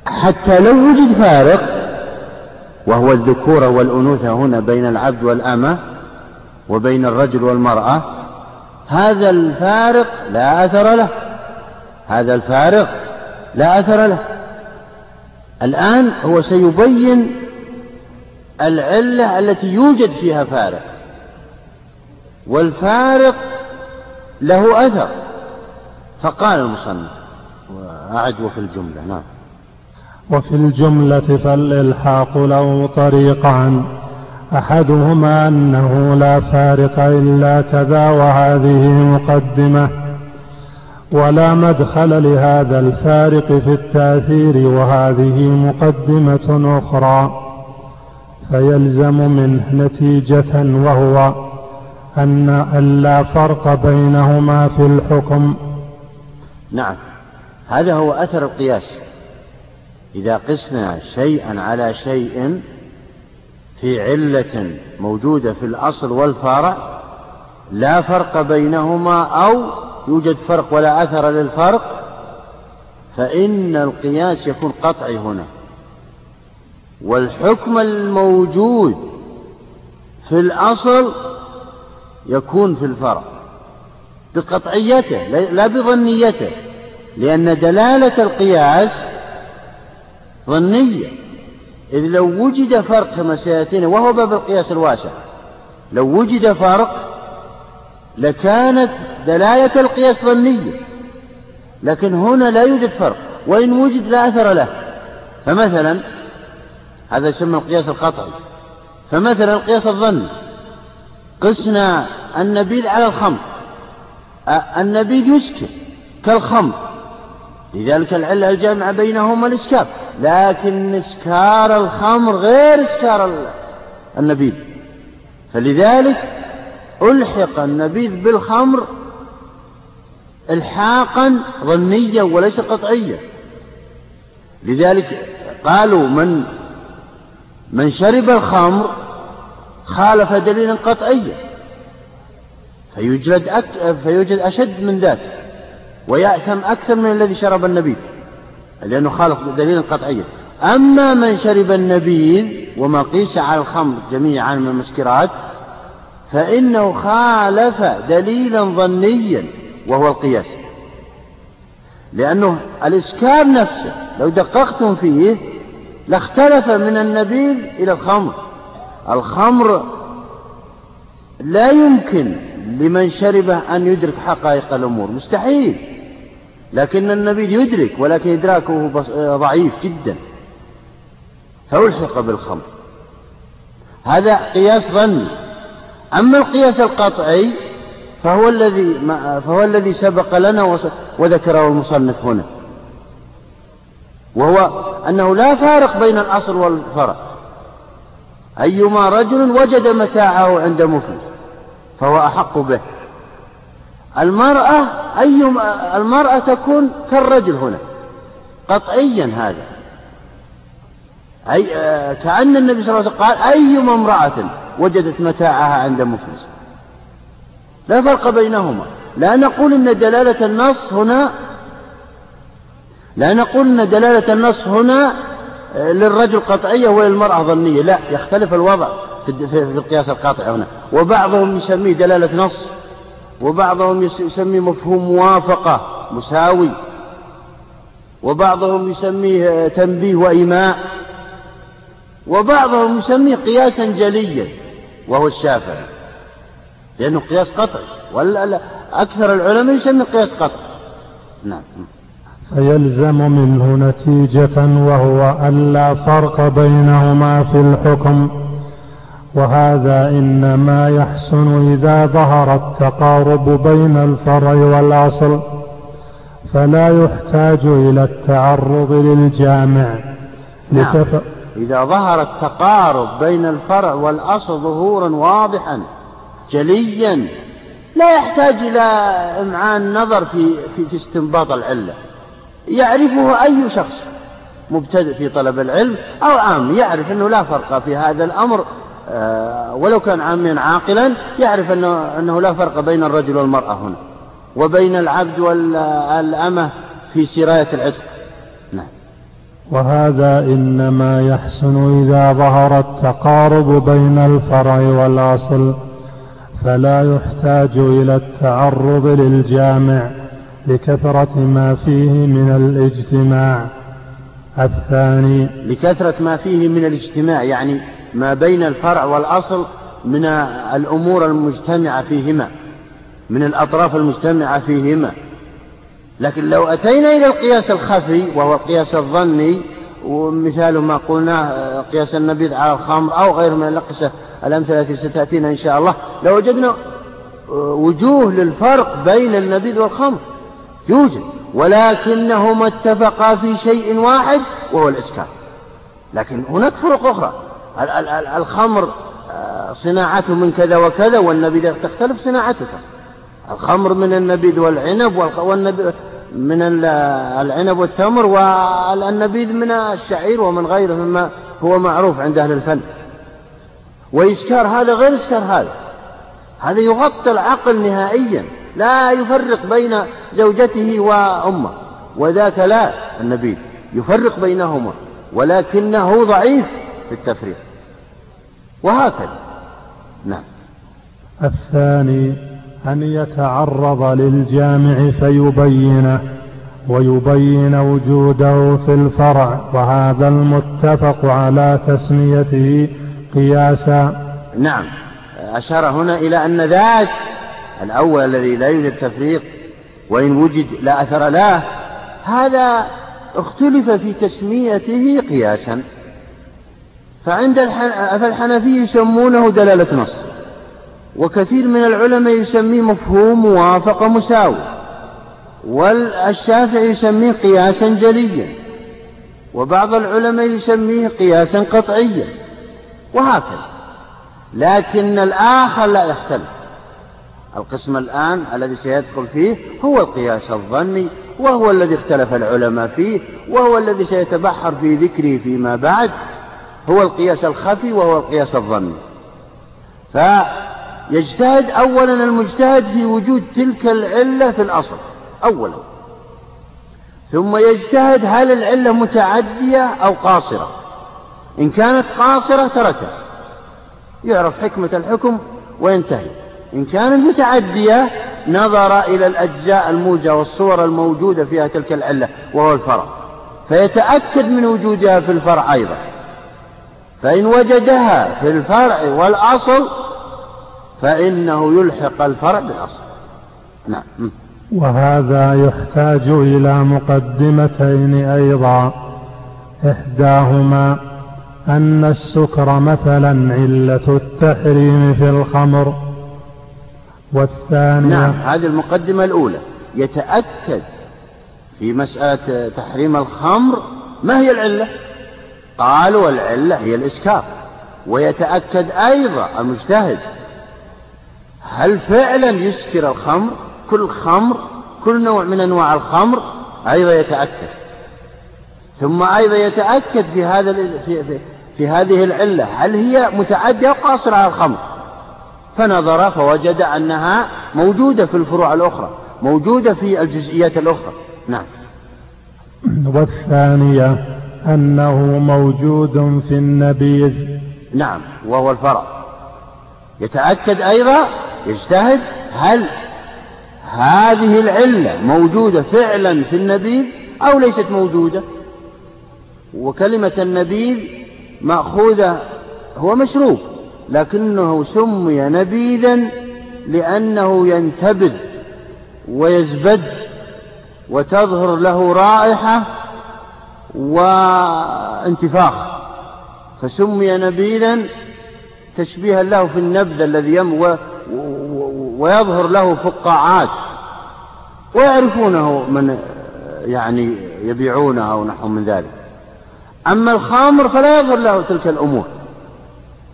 حتى لو وجد فارق وهو الذكورة والأنوثة هنا بين العبد والأمة وبين الرجل والمرأة هذا الفارق لا أثر له. هذا الفارق لا أثر له. الآن هو سيبين العلة التي يوجد فيها فارق. والفارق له أثر. فقال المصنف وأعد وفي الجملة نعم. وفي الجملة فالإلحاق له طريقان. أحدهما أنه لا فارق إلا كذا وهذه مقدمة. ولا مدخل لهذا الفارق في التأثير وهذه مقدمة أخرى. فيلزم منه نتيجة وهو أن لا فرق بينهما في الحكم. نعم هذا هو أثر القياس. إذا قسنا شيئا على شيء في علة موجودة في الأصل والفرع لا فرق بينهما أو يوجد فرق ولا أثر للفرق فإن القياس يكون قطعي هنا. والحكم الموجود في الأصل يكون في الفرع بقطعيته لا بظنيته لأن دلالة القياس ظنية. إذ لو وجد فرق كما سيأتينا وهو باب القياس الواسع لو وجد فرق لكانت دلالة القياس ظنية. لكن هنا لا يوجد فرق وإن وجد لا أثر له. فمثلا هذا يسمى القياس القطعي. فمثلا القياس الظني. قسنا النبيذ على الخمر. النبيذ يسكر كالخمر. لذلك العلة الجامعة بينهما الإسكار لكن إسكار الخمر غير إسكار النبيذ. فلذلك ألحق النبيذ بالخمر الحاقا ظنيا وليس قطعيا. لذلك قالوا من من شرب الخمر خالف دليلا قطعيا. فيوجد, أك... فيوجد أشد من ذاك ويأثم أكثر من الذي شرب النبيذ لأنه خالف دليلا قطعيا. أما من شرب النبيذ وما قيس على الخمر جميعا من المسكرات فإنه خالف دليلا ظنيا وهو القياس. لأنه الإسكار نفسه لو دققتم فيه لاختلف من النبيذ إلى الخمر. الخمر لا يمكن لمن شربه أن يدرك حقائق الأمور مستحيل. لكن النبي يدرك ولكن إدراكه ضعيف جدا. فألحق بالخمر. هذا قياس ظني أما القياس القطعي فهو الذي فهو الذي سبق لنا وذكره المصنف هنا. وهو أنه لا فارق بين الأصل والفرع. أيما رجل وجد متاعه عند مفلس فهو أحق به. المرأة أي المرأة تكون كالرجل هنا قطعيا هذا. أي كأن النبي صلى الله عليه وسلم قال أيما امرأة وجدت متاعها عند مفلس. لا فرق بينهما. لا نقول إن دلالة النص هنا لا نقول إن دلالة النص هنا للرجل قطعية وللمرأة ظنية. لا يختلف الوضع في القياس القاطع هنا. وبعضهم يسميه دلالة نص وبعضهم يسميه مفهوم موافقة مساوي. وبعضهم يسميه تنبيه وإيماء. وبعضهم يسميه قياسا جليا وهو الشافعي. لأنه قياس قطعي. ولا أكثر العلماء يسمي قياس قطعي. نعم. فيلزم منه نتيجة وهو ألا فرق بينهما في الحكم. وهذا إنما يحسن إذا ظهر التقارب بين الفرع والأصل فلا يحتاج إلى التعرض للجامع. نعم. إذا ظهر التقارب بين الفرع والأصل ظهورا واضحا جليا لا يحتاج إلى إمعان نظر في, في, في استنباط العلة. يعرفه أي شخص مبتدئ في طلب العلم أو عام يعرف أنه لا فرق في هذا الأمر آه، ولو كان عاميا عاقلا يعرف أنه, أنه لا فرق بين الرجل والمرأة هنا وبين العبد والأمة في سراية العتق. نعم. وهذا إنما يحسن إذا ظهر التقارب بين الفرع والأصل فلا يحتاج إلى التعرض للجامع. لكثرة ما فيه من الاجتماع. الثاني لكثرة ما فيه من الاجتماع يعني ما بين الفرع والأصل من الأمور المجتمعة فيهما من الأطراف المجتمعة فيهما. لكن لو أتينا إلى القياس الخفي وهو القياس الظني ومثال ما قلناه قياس النبيذ على الخمر أو غير من الأقسة الأمثلة التي ستأتينا إن شاء الله لوجدنا وجوه للفرق بين النبيذ والخمر. يوجد ولكنهما اتفقا في شيء واحد وهو الإسكار لكن هناك فرق أخرى. الخمر آه، صناعته من كذا وكذا والنبيذ تختلف صناعته الخمر من النبيذ والعنب والنبيذ من العنب والتمر والنبيذ من الشعير ومن غيره مما هو معروف عند أهل الفن. وإسكار هذا غير إسكار هذا. هذا يغطي العقل نهائيا. لا يفرق بين زوجته وأمه. وذاك لا النبيذ يفرق بينهما ولكنه ضعيف في التفريق. وهكذا. نعم. الثاني أن يتعرض للجامع فيبينه ويبين وجوده في الفرع. وهذا المتفق على تسميته قياسا. نعم. أشار هنا إلى أن ذاك الأول الذي لا يوجد تفريق وإن وجد لا أثر له هذا اختلف في تسميته قياسا. فعند فالحنفية يسمونه دلالة نص وكثير من العلماء يسميه مفهوم موافقة مساوي والشافعي يسميه قياسا جليا وبعض العلماء يسميه قياسا قطعيا وهكذا. لكن الآخر لا يختلف. القسم الآن الذي سيدخل فيه هو القياس الظني وهو الذي اختلف العلماء فيه وهو الذي سيتبحر في ذكره فيما بعد هو القياس الخفي وهو القياس الظني. فيجتهد أولا المجتهد في وجود تلك العلة في الأصل أولا. ثم يجتهد هل العلة متعدية أو قاصرة. إن كانت قاصرة تركها. يعرف حكمة الحكم وينتهي. إن كانت متعدية نظر إلى الأجزاء الموجة والصور الموجودة فيها تلك العلة وهو الفرع. فيتأكد من وجودها في الفرع أيضا. فإن وجدها في الفرع والأصل فإنه يلحق الفرع بالأصل. نعم. وهذا يحتاج إلى مقدمتين أيضا. إحداهما أن السكر مثلا علة التحريم في الخمر. والثانية نعم هذه المقدمة الأولى. يتأكد في مسألة تحريم الخمر ما هي العلة؟ قالوا العلة هي الإسكار. ويتأكد أيضا المجتهد هل فعلا يسكر الخمر؟ كل خمر كل نوع من أنواع الخمر أيضا يتأكد. ثم أيضا يتأكد في هذا في, في, في هذه العلة هل هي متعدية أو قاصرة على الخمر؟ فنظر فوجد أنها موجودة في الفروع الأخرى موجودة في الجزئيات الأخرى. نعم. والثانية أنه موجود في النبيذ. نعم وهو الفرع. يتأكد أيضا يجتهد هل هذه العلة موجودة فعلا في النبيذ أو ليست موجودة؟ وكلمة النبيذ مأخوذة هو مشروب. لكنه سمي نبيذا لأنه ينتبذ ويزبد وتظهر له رائحة وانتفاخ. فسمي نبيذا تشبيها له في النبذ الذي يم ويظهر له فقاعات. ويعرفونه من يعني يبيعونه أو نحو من ذلك. أما الخامر فلا يظهر له تلك الأمور.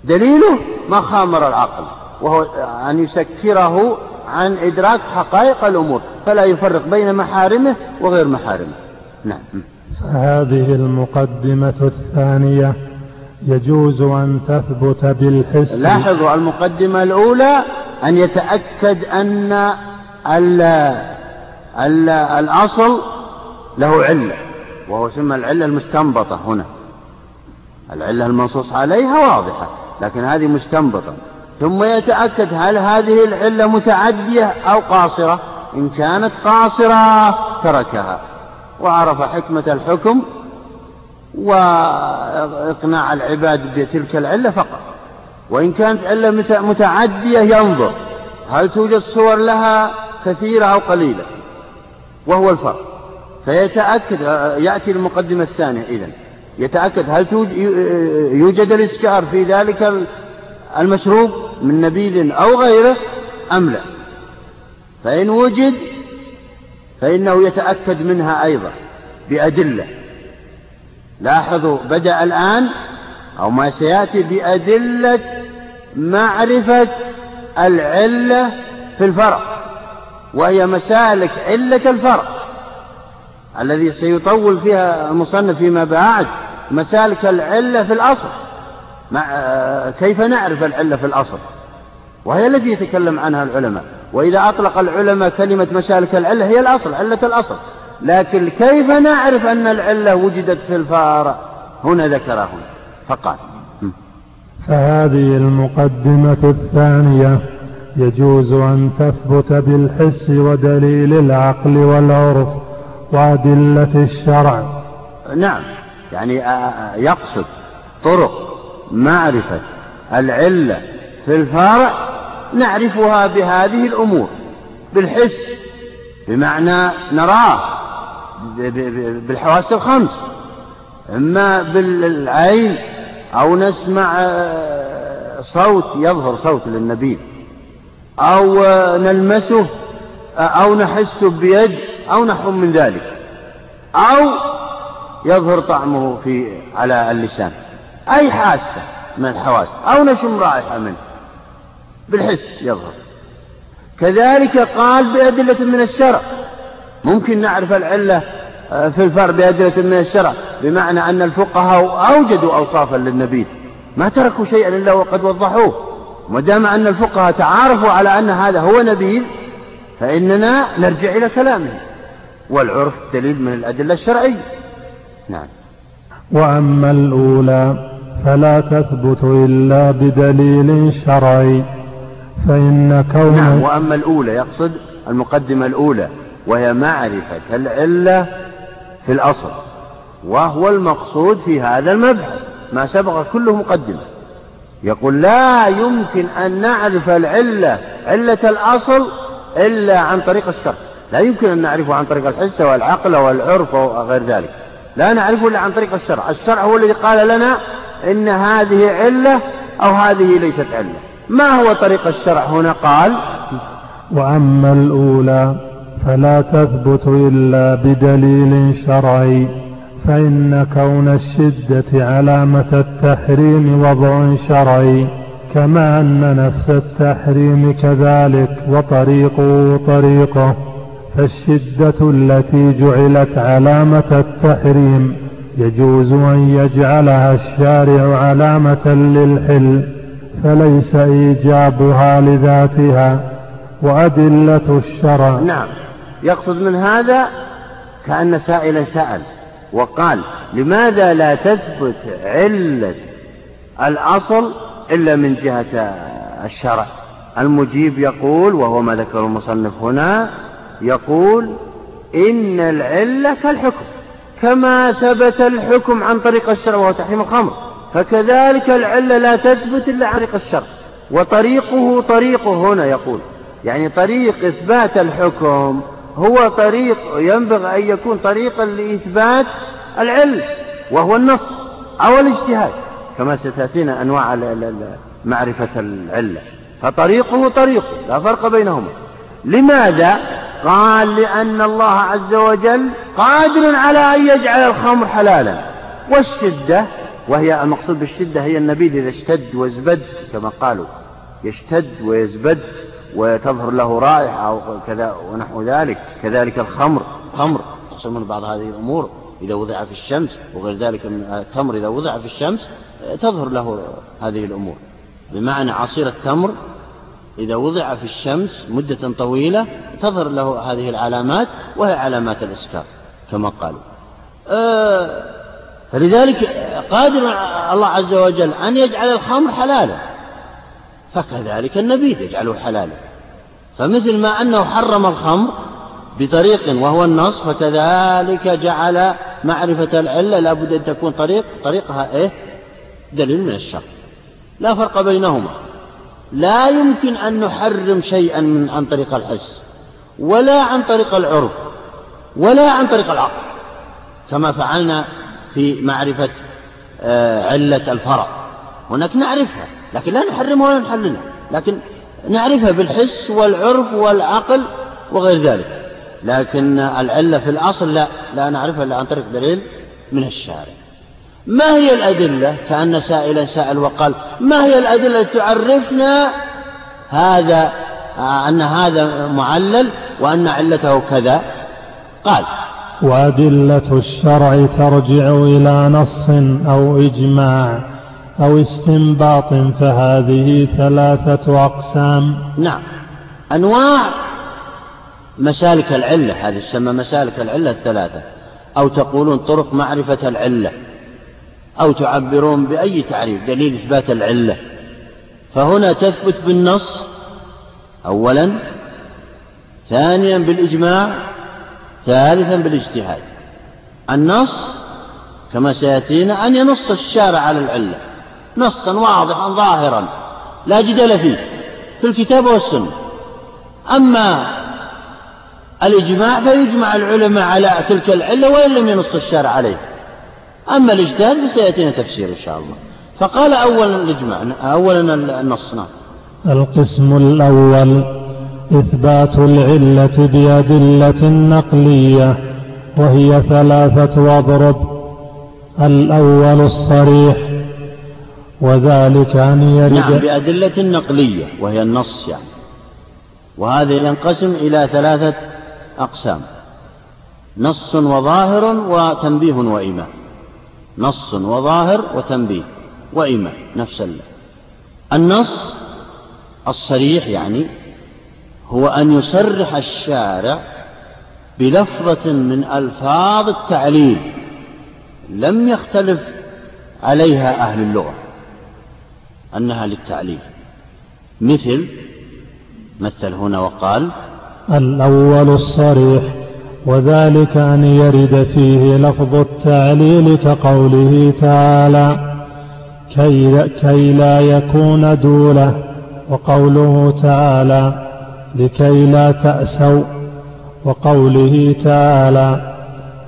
دليله ما خامر العقل وهو أن يسكره عن إدراك حقائق الأمور فلا يفرق بين محارمه وغير محارمه. نعم. فهذه المقدمة الثانية. يجوز أن تثبت بالحس. لاحظوا المقدمة الأولى أن يتأكد أن ال ال الأصل له علة وهو سمى العلة المستنبطة هنا. العلة المنصوص عليها واضحة. لكن هذه مستنبطة. ثم يتأكد هل هذه العلة متعدية أو قاصرة. إن كانت قاصرة تركها. وعرف حكمة الحكم وإقناع العباد بتلك العلة فقط. وإن كانت علة متعدية ينظر هل توجد صور لها كثيرة أو قليلة. وهو الفرق. فيتأكد يأتي المقدمة الثانية. إذن يتأكد هل يوجد الإسكار في ذلك المشروب من نبيذ أو غيره أم لا. فإن وجد فإنه يتأكد منها أيضا بأدلة. لاحظوا بدأ الآن أو ما سيأتي بأدلة معرفة العلة في الفرع وهي مسالك علة الفرع الذي سيطول فيها المصنف فيما بعد مسالك العلة في الأصل. كيف نعرف العلة في الأصل؟ وهي التي يتكلم عنها العلماء. وإذا أطلق العلماء كلمة مسالك العلة هي الأصل علة الأصل. لكن كيف نعرف أن العلة وجدت في الفارع هنا ذكرها هنا فقال فهذه المقدمة الثانية. يجوز أن تثبت بالحس ودليل العقل والعرف. وأدلة الشرع. نعم. يعني يقصد طرق معرفة العلة في الفرع نعرفها بهذه الأمور. بالحس بمعنى نراه بالحواس الخمس. إما بالعين أو نسمع آه، صوت يظهر صوت للنبي. أو آه، نلمسه آه، أو نحسه بيد. أو نحو من ذلك. أو يظهر طعمه في على اللسان. أي حاسة من الحواس. أو نشم رائحة منه. بالحس يظهر. كذلك قال بأدلة من الشرع. ممكن نعرف العلة آه، في الفرع بأدلة من الشرع. بمعنى أن الفقهاء أوجدوا أوصافا للنبي. ما تركوا شيئا إلا وقد وضحوه. ودام أن الفقهاء تعارفوا على أن هذا هو نبيل فإننا نرجع إلى كلامه والعرف دليل من الأدلة الشرعية. نعم. وأما الأولى فلا تثبت إلا بدليل شرعي فإن كون نعم وأما الأولى يقصد المقدمة الأولى وهي معرفة العلة في الأصل وهو المقصود في هذا المبحث ما سبق كله مقدمة. يقول لا يمكن أن نعرف العلة علة الأصل إلا عن طريق الشرع. لا يمكن أن نعرفه عن طريق الحس والعقل والعرف وغير ذلك. لا نعرفه إلا عن طريق الشرع. الشرع هو الذي قال لنا إن هذه علة أو هذه ليست علة. ما هو طريق الشرع هنا؟ قال وأما الأولى فلا تثبت إلا بدليل شرعي فإن كون الشدة علامة التحريم وضع شرعي كما أن نفس التحريم كذلك وطريقه طريقه. فالشدة التي جعلت علامة التحريم يجوز أن يجعلها الشارع علامة للحل فليس إيجابها لذاتها وأدلة الشرع. نعم. يقصد من هذا كأن سائلا سأل وقال لماذا لا تثبت علة الأصل إلا من جهة الشرع؟ المجيب يقول وهو ما ذكر المصنف هنا يقول إن العلة كالحكم كما ثبت الحكم عن طريق الشرع وهو تحريم الخمر فكذلك العلة لا تثبت إلا عن طريق الشرع وطريقه طريقه هنا يقول يعني طريق إثبات الحكم هو طريق ينبغي أن يكون طريقا لإثبات العلم وهو النص أو الاجتهاد كما ستأتينا أنواع معرفة العلة فطريقه طريقه لا فرق بينهما. لماذا؟ قال لأن الله عز وجل قادر على أن يجعل الخمر حلالا. والشدة وهي المقصود بالشدة هي النبيذ إذا اشتد وازبد كما قالوا. يشتد ويزبد وتظهر له رائحة أو كذا ونحو ذلك. كذلك الخمر. خمر تقسم من بعض هذه الأمور. إذا وضع في الشمس وغير ذلك من التمر إذا وضع في الشمس تظهر له هذه الأمور. بمعنى عصير التمر إذا وضع في الشمس مدة طويلة تظهر له هذه العلامات وهي علامات الإسكار كما قالوا. آه فلذلك قادر الله عز وجل أن يجعل الخمر حلالا فكذلك النبيذ يجعله حلالا. فمثل ما أنه حرم الخمر بطريق وهو النص فكذلك جعل معرفة العلة لابد أن تكون طريق طريقها إيه؟ دليل من الشر. لا فرق بينهما. لا يمكن أن نحرم شيئا من عن طريق الحس ولا عن طريق العرف ولا عن طريق العقل كما فعلنا في معرفة آه، علة الفرع. هناك نعرفها لكن لا نحرمها ولا نحللها لكن نعرفها بالحس والعرف والعقل وغير ذلك. لكن العلة في الأصل لا لا نعرفها إلا عن طريق دليل من الشارع. ما هي الأدلة؟ كأن سائلا سأل وقال ما هي الأدلة التي تعرفنا هذا أن هذا معلل وأن علته كذا؟ قال وأدلة الشرع ترجع إلى نص أو إجماع أو استنباط فهذه ثلاثة أقسام. نعم. أنواع مسالك العلة هذه تسمى مسالك العلة الثلاثة أو تقولون طرق معرفة العلة. أو تعبرون بأي تعريف دليل إثبات العلة. فهنا تثبت بالنص أولا ثانيا بالإجماع ثالثا بالاجتهاد. النص كما سيأتينا أن ينص الشارع على العلة. نصا واضحا ظاهرا لا جدل فيه في الكتاب والسنة. أما الإجماع فيجمع العلماء على تلك العلة وإن لم ينص الشارع عليه. أما الاجتهاد فسيأتينا تفسير إن شاء الله. فقال أولا الإجماع أولا النص نعم. القسم الأول إثبات العلة بأدلة نقلية وهي ثلاثة واضرب. الأول الصريح وذلك أن يرد نعم بأدلة نقلية وهي النص يعني. وهذا ينقسم إلى ثلاثة أقسام نص وظاهر وتنبيه وإيمان. نص وظاهر وتنبيه وإيمان نفس النص الصريح يعني هو أن يصرح الشارع بلفظة من ألفاظ التعليل لم يختلف عليها أهل اللغة أنها للتعليل. مثل مثل هنا وقال الأول الصريح. وذلك أن يرد فيه لفظ التعليل كقوله تعالى كي, كي لا يكون دولة وقوله تعالى لكي لا تأسوا وقوله تعالى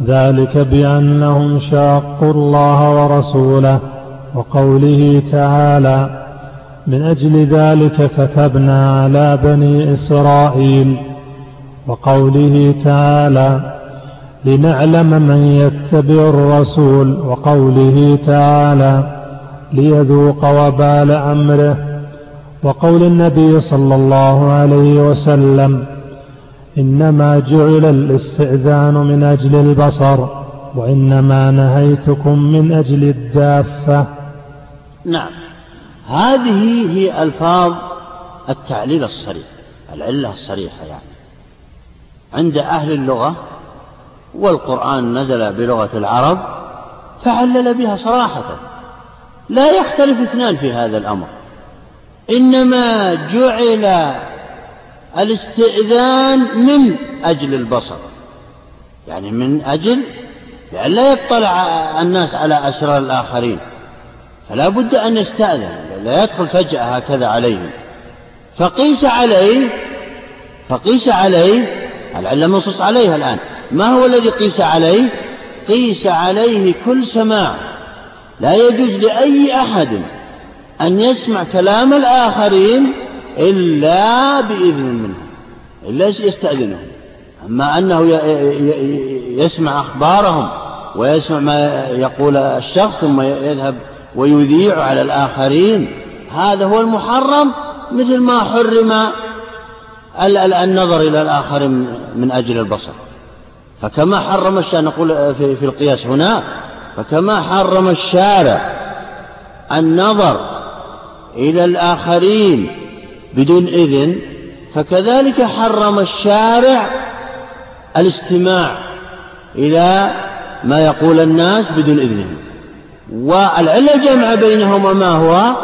ذلك بأنهم شاقوا الله ورسوله وقوله تعالى من أجل ذلك كتبنا على بني إسرائيل وقوله تعالى لنعلم من يتبع الرسول. وقوله تعالى ليذوق وبال أمره. وقول النبي صلى الله عليه وسلم إنما جعل الاستئذان من أجل البصر وإنما نهيتكم من أجل الدافة. نعم. هذه هي ألفاظ التعليل الصريح العلة الصريحة يعني. عند أهل اللغة والقرآن نزل بلغة العرب فعلل بها صراحة. لا يختلف اثنان في هذا الأمر. إنما جعل الاستئذان من أجل البصر. يعني من أجل لأن لا يطلع الناس على أسرار الآخرين. فلا بد أن يستأذن لا يدخل فجأة هكذا عليهم. فقيس عليه فقيس عليه العلة منصوص عليها الآن. ما هو الذي قيس عليه؟ قيس عليه كل سماع. لا يجوز لأي أحد أن يسمع كلام الآخرين إلا بإذن منه إلا يستأذنهم. أما أنه يسمع أخبارهم ويسمع ما يقول الشخص ثم يذهب ويذيع على الآخرين هذا هو المحرم مثل ما حرم النظر إلى الآخر من أجل البصر. فكما حرم الشارع نقول في القياس هنا فكما حرم الشارع النظر إلى الآخرين بدون إذن فكذلك حرم الشارع الاستماع إلى ما يقول الناس بدون إذنهم. والعلة الجامعة بينهما ما هو؟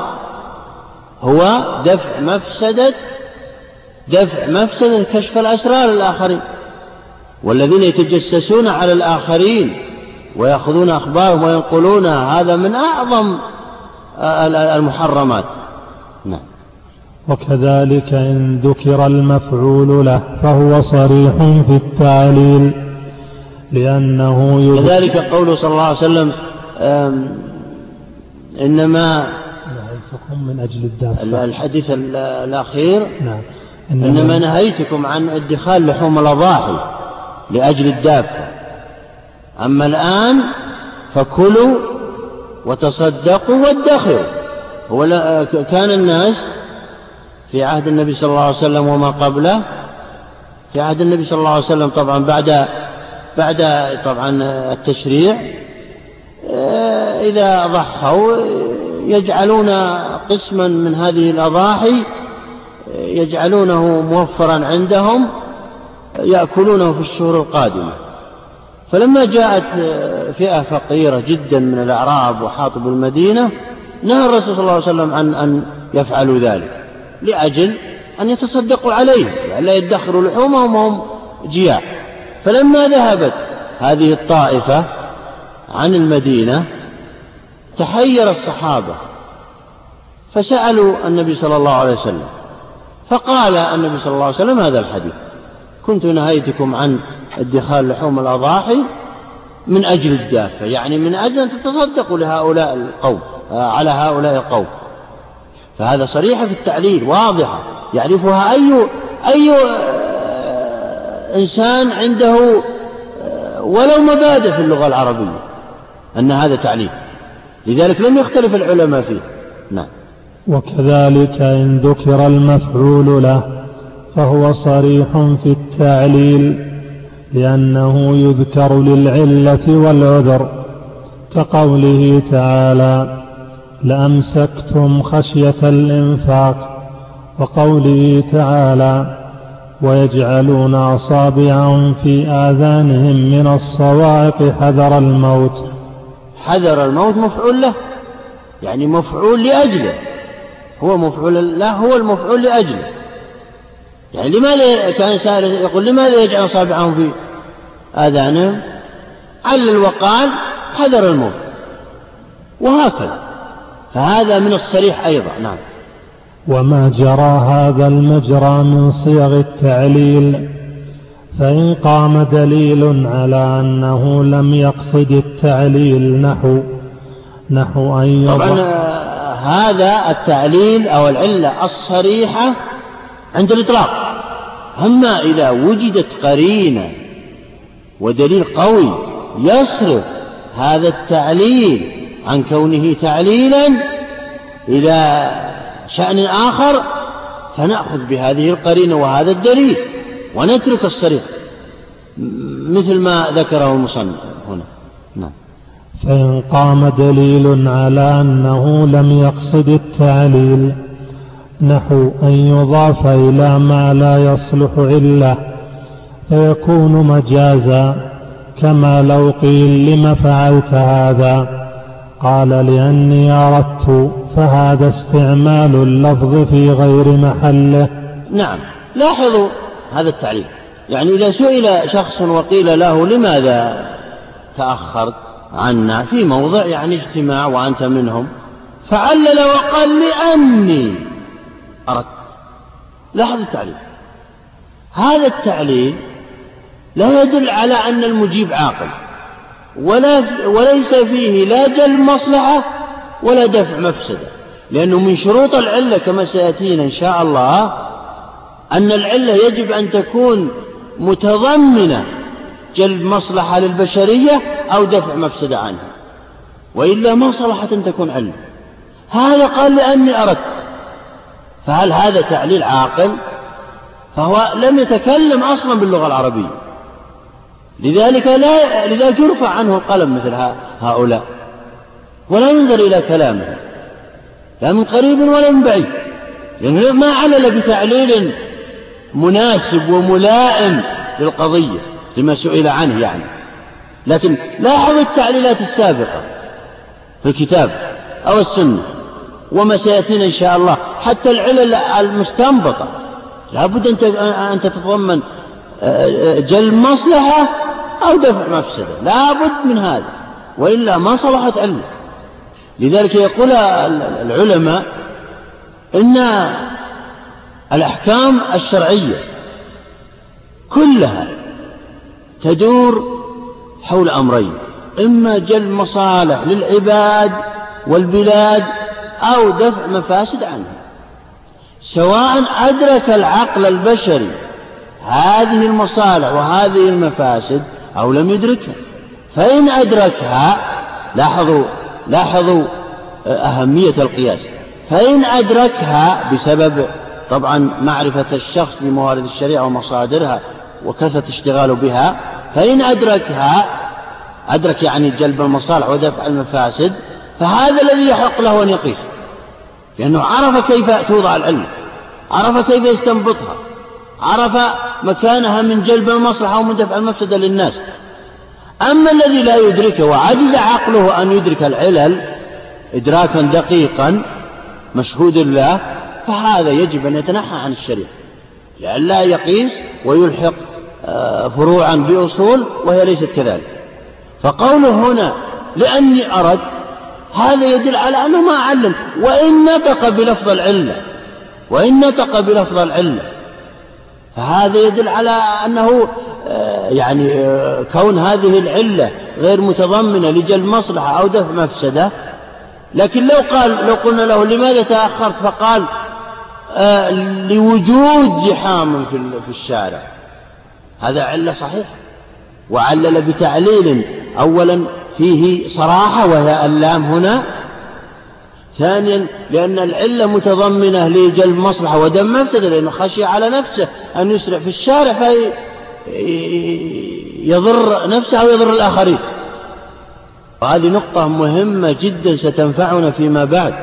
هو دفع مفسدة دفع مفسدة كشف الأسرار للآخرين والذين يتجسسون على الآخرين ويأخذون أخبارهم وينقلونها هذا من أعظم المحرمات. نعم. وكذلك إن ذكر المفعول له فهو صريح في التعليل لأنه كذلك قوله صلى الله عليه وسلم إنما من أجل الدافع. الحديث الأخير. نعم. إنما, نهيتكم عن ادخال لحوم الأضاحي لأجل الدافع أما الآن فكلوا وتصدقوا وادخروا. هو كان الناس في عهد النبي صلى الله عليه وسلم وما قبله. في عهد النبي صلى الله عليه وسلم طبعا بعد بعد طبعا التشريع آه، إذا ضحوا يجعلون قسما من هذه الأضاحي يجعلونه موفرا عندهم يأكلونه في الشهور القادمة. فلما جاءت فئة فقيرة جدا من الأعراب وحاطب المدينة نهى الرسول صلى الله عليه وسلم عن أن يفعلوا ذلك لأجل أن يتصدقوا عليه يعني لا يدخروا لحومهم وهم جياع. فلما ذهبت هذه الطائفة عن المدينة تحير الصحابة فسألوا النبي صلى الله عليه وسلم فقال النبي صلى الله عليه وسلم هذا الحديث. كنت نهيتكم عن ادخال لحوم الأضاحي من أجل الدافة يعني من أجل أن تتصدقوا لهؤلاء القوم على هؤلاء القوم. فهذا صريحة في التعليل واضحة يعرفها أي أي آه، إنسان عنده آه، ولو مبادئ في اللغة العربية أن هذا تعليل. لذلك لم يختلف العلماء فيه. نعم. وكذلك إن ذكر المفعول له فهو صريح في التعليل لأنه يذكر للعلة والعذر كقوله تعالى لأمسكتم خشية الإنفاق وقوله تعالى ويجعلون أصابعهم في آذانهم من الصواعق حذر الموت حذر الموت مفعول له يعني مفعول لأجله. هو مفعول لا هو المفعول لأجله يعني لماذا كان سائل يقول لماذا يجعل أصابعهم في آذانهم؟ علل وقال حذر الموت. وهكذا. فهذا من الصريح أيضا نعم. وما جرى هذا المجرى من صيغ التعليل فإن قام دليل على أنه لم يقصد التعليل نحو نحو أن طبعا هذا التعليل أو العلة الصريحة عند الإطلاق. أما إذا وجدت قرينة ودليل قوي يصرف هذا التعليل عن كونه تعليلا إلى شأن آخر فنأخذ بهذه القرينة وهذا الدليل ونترك الصريح مثل ما ذكره المصنف هنا. نعم. فإن قام دليل على أنه لم يقصد التعليل نحو أن يضاف إلى ما لا يصلح علة فيكون مجازا كما لو قيل لم فعلت هذا؟ قال لأني أردت فهذا استعمال اللفظ في غير محله. نعم لاحظوا هذا التعليل. يعني إذا سئل شخص وقيل له لماذا تأخرت؟ عنا في موضع يعني اجتماع وأنت منهم. فعلل وقال لأني أردت. لاحظ التعليل. هذا التعليل لا يدل على أن المجيب عاقل. ولا وليس فيه لا جلب مصلحة ولا دفع مفسدة. لأنه من شروط العلة كما سيأتينا إن شاء الله أن العلة يجب أن تكون متضمنة جلب مصلحة للبشرية أو دفع مفسدة عنها. وإلا ما صلحت أن تكون علة هذا قال لأني أردت. فهل هذا تعليل عاقل؟ فهو لم يتكلم أصلا باللغة العربية. لذلك لا لذلك يرفع عنه القلم مثل هؤلاء. ولا ينظر إلى كلامه. لا من قريب ولا من بعيد. يعني ما علل بتعليل مناسب وملائم للقضية. لما سئل عنه يعني. لكن لاحظ التعليلات السابقة في الكتاب أو السنة وما سيأتينا إن شاء الله حتى العلل المستنبطة. لابد أن تتضمن آه، جلب مصلحة أو دفع مفسدة. لابد من هذا وإلا ما صلحت علة لذلك يقول العلماء إن الأحكام الشرعية كلها تدور حول أمرين إما جلب مصالح للعباد والبلاد أو دفع مفاسد عنها. سواء أدرك العقل البشري هذه المصالح وهذه المفاسد أو لم يدركها. فإن أدركها لاحظوا لاحظوا أهمية القياس. فإن أدركها بسبب طبعا معرفة الشخص لموارد الشريعة ومصادرها وكثرة اشتغاله بها فإن أدركها أدرك يعني جلب المصالح ودفع المفاسد فهذا الذي يحق له أن يقيس. لأنه عرف كيف توضع العلم عرف كيف يستنبطها عرف مكانها من جلب المصلحة ومن دفع المفسدة للناس. أما الذي لا يدركه وعجز عقله أن يدرك العلل إدراكا دقيقا مشهود له فهذا يجب أن يتنحى عن الشريعة. لئلا يقيس ويلحق فروعا بأصول وهي ليست كذلك. فقوله هنا لأني أردت هذا يدل على أنه ما علم وإن نطق بلفظ العلة وإن نطق بلفظ العلة. فهذا يدل على أنه آه، يعني آه، كون هذه العلة غير متضمنة لجلب مصلحة أو دفع مفسدة. لكن لو قال لو قلنا له لماذا تأخرت؟ فقال آه لوجود زحام في الشارع. هذا علة صحيحة وعلل بتعليل أولا فيه صراحة وهي اللام هنا. ثانيا لأن العلة متضمنة لجلب مصلحة ودم مفسدة لأنه خشي على نفسه أن يسرع في الشارع فيضر نفسه أو يضر الآخرين. وهذه نقطة مهمة جدا ستنفعنا فيما بعد.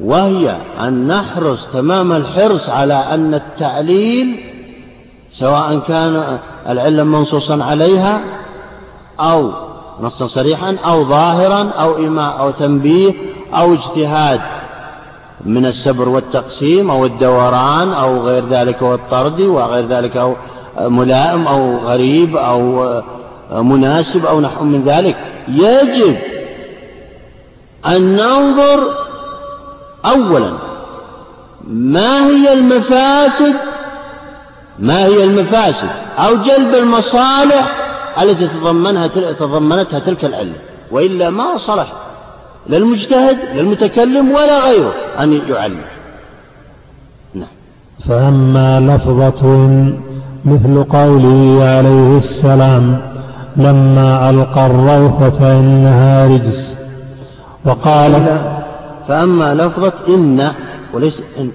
وهي أن نحرص تمام الحرص على أن التعليل سواء كان العلة منصوصا عليها أو نصا صريحا أو ظاهرا أو إيماء أو تنبيه أو اجتهاد من السبر والتقسيم أو الدوران أو غير ذلك والطرد وغير ذلك أو ملائم أو غريب أو مناسب أو نحو من ذلك. يجب أن ننظر أولا ما هي المفاسد ما هي المفاسد؟ أو جلب المصالح التي تضمنها تضمنتها تلك العلة. وإلا ما صلح للمجتهد للمتكلم ولا غيره أن يعلم. نعم. فأما لفظة مثل قوله عليه السلام لما ألقى الروح فإنها رجس. وقال فأما لفظة إن وليس إن,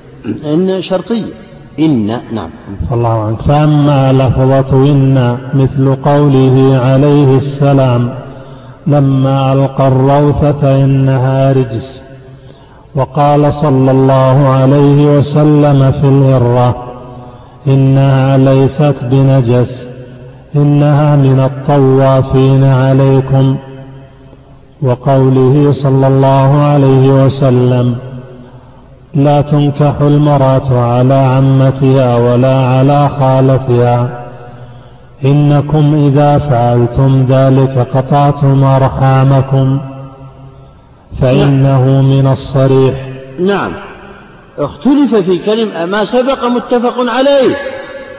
إن شرطية. إن نعم. الله عنك فأما لفظة إن مثل قوله عليه السلام لما ألقى الروثة إنها رجس وقال صلى الله عليه وسلم في الغرة إنها ليست بنجس إنها من الطوافين عليكم وقوله صلى الله عليه وسلم لا تنكح المرأة على عمتها ولا على خالتها. إنكم إذا فعلتم ذلك قطعتم أرحامكم. فإنه من الصريح. نعم. اختلف في كلمة ما سبق متفق عليه.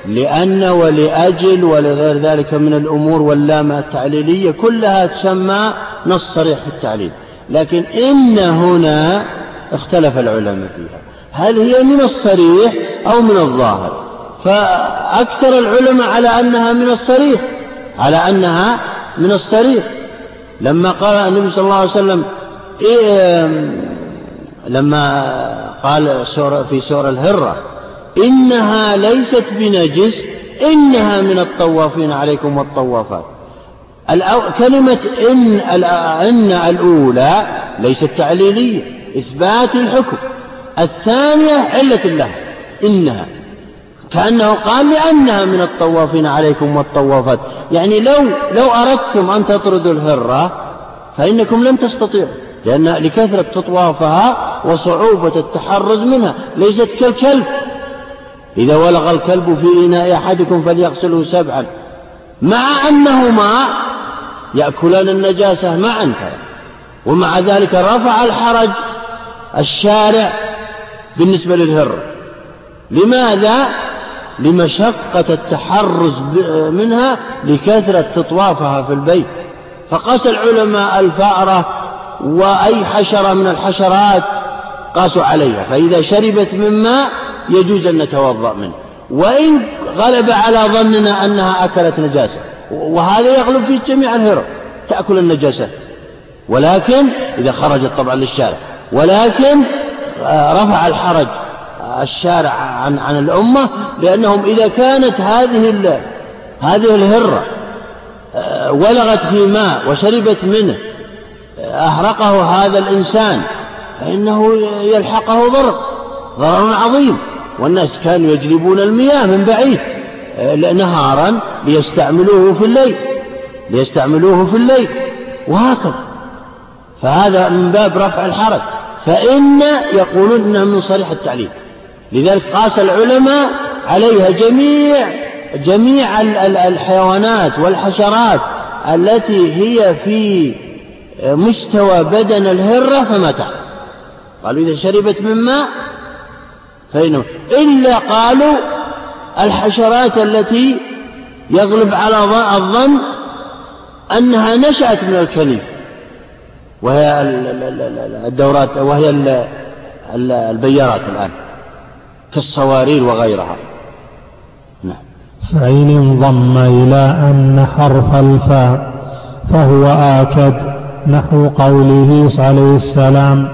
لأن ولأجل ولغير ذلك من الأمور واللام التعليلية كلها تسمى نص صريح في التعليل. لكن إن هنا اختلف العلماء فيها. هل هي من الصريح أو من الظاهر؟ فأكثر العلماء على أنها من الصريح على أنها من الصريح. لما قال النبي صلى الله عليه وسلم إيه لما قال في سورة الهرة إنها ليست بنجس إنها من الطوافين عليكم والطوافات. كلمة إن إن الأولى ليست تعليلية. إثبات الحكم. الثانية علة لها إنها. كأنه قال لأنها من الطوافين عليكم والطوافات. يعني لو لو أردتم أن تطردوا الهرة فإنكم لن تستطيعوا. لأن لكثرة تطوافها وصعوبة التحرز منها ليست كالكلب. إذا ولغ الكلب في إناء أحدكم فليغسله سبعا. مع أنهما يأكلان النجاسة معا. ومع ذلك رفع الحرج الشارع بالنسبة للهر. لماذا؟ لمشقة التحرز منها لكثرة تطوافها في البيت. فقاس العلماء الفأرة وأي حشرة من الحشرات قاسوا عليها. فإذا شربت من ماء يجوز أن نتوضأ منه. وإن غلب على ظننا أنها أكلت نجاسة. وهذا يغلب في جميع الهرم تأكل النجاسة. ولكن إذا خرجت طبعا للشارع. ولكن آه، رفع الحرج الشارع عن عن الأمة لأنهم إذا كانت هذه هذه الهرة آه، ولغت في ماء وشربت منه آه، أهرقه هذا الإنسان فإنه يلحقه ضرر ضرر عظيم. والناس كانوا يجلبون المياه من بعيد آه، نهارا ليستعملوه في الليل ليستعملوه في الليل وهكذا. فهذا من باب رفع الحرج. فإن يقولون إنها من صريح التعليم لذلك قاس العلماء عليها جميع جميع الحيوانات والحشرات التي هي في مستوى بدن الهرة فما تحت قالوا إذا شربت من ماء فإنه. إلا قالوا الحشرات التي يغلب على الظن أنها نشأت من الكليف وهي الدورات وهي البيارات الآن كالصوارير وغيرها. نعم. فإن انضم إلى أن حرف الفاء فهو آكد نحو قوله عليه السلام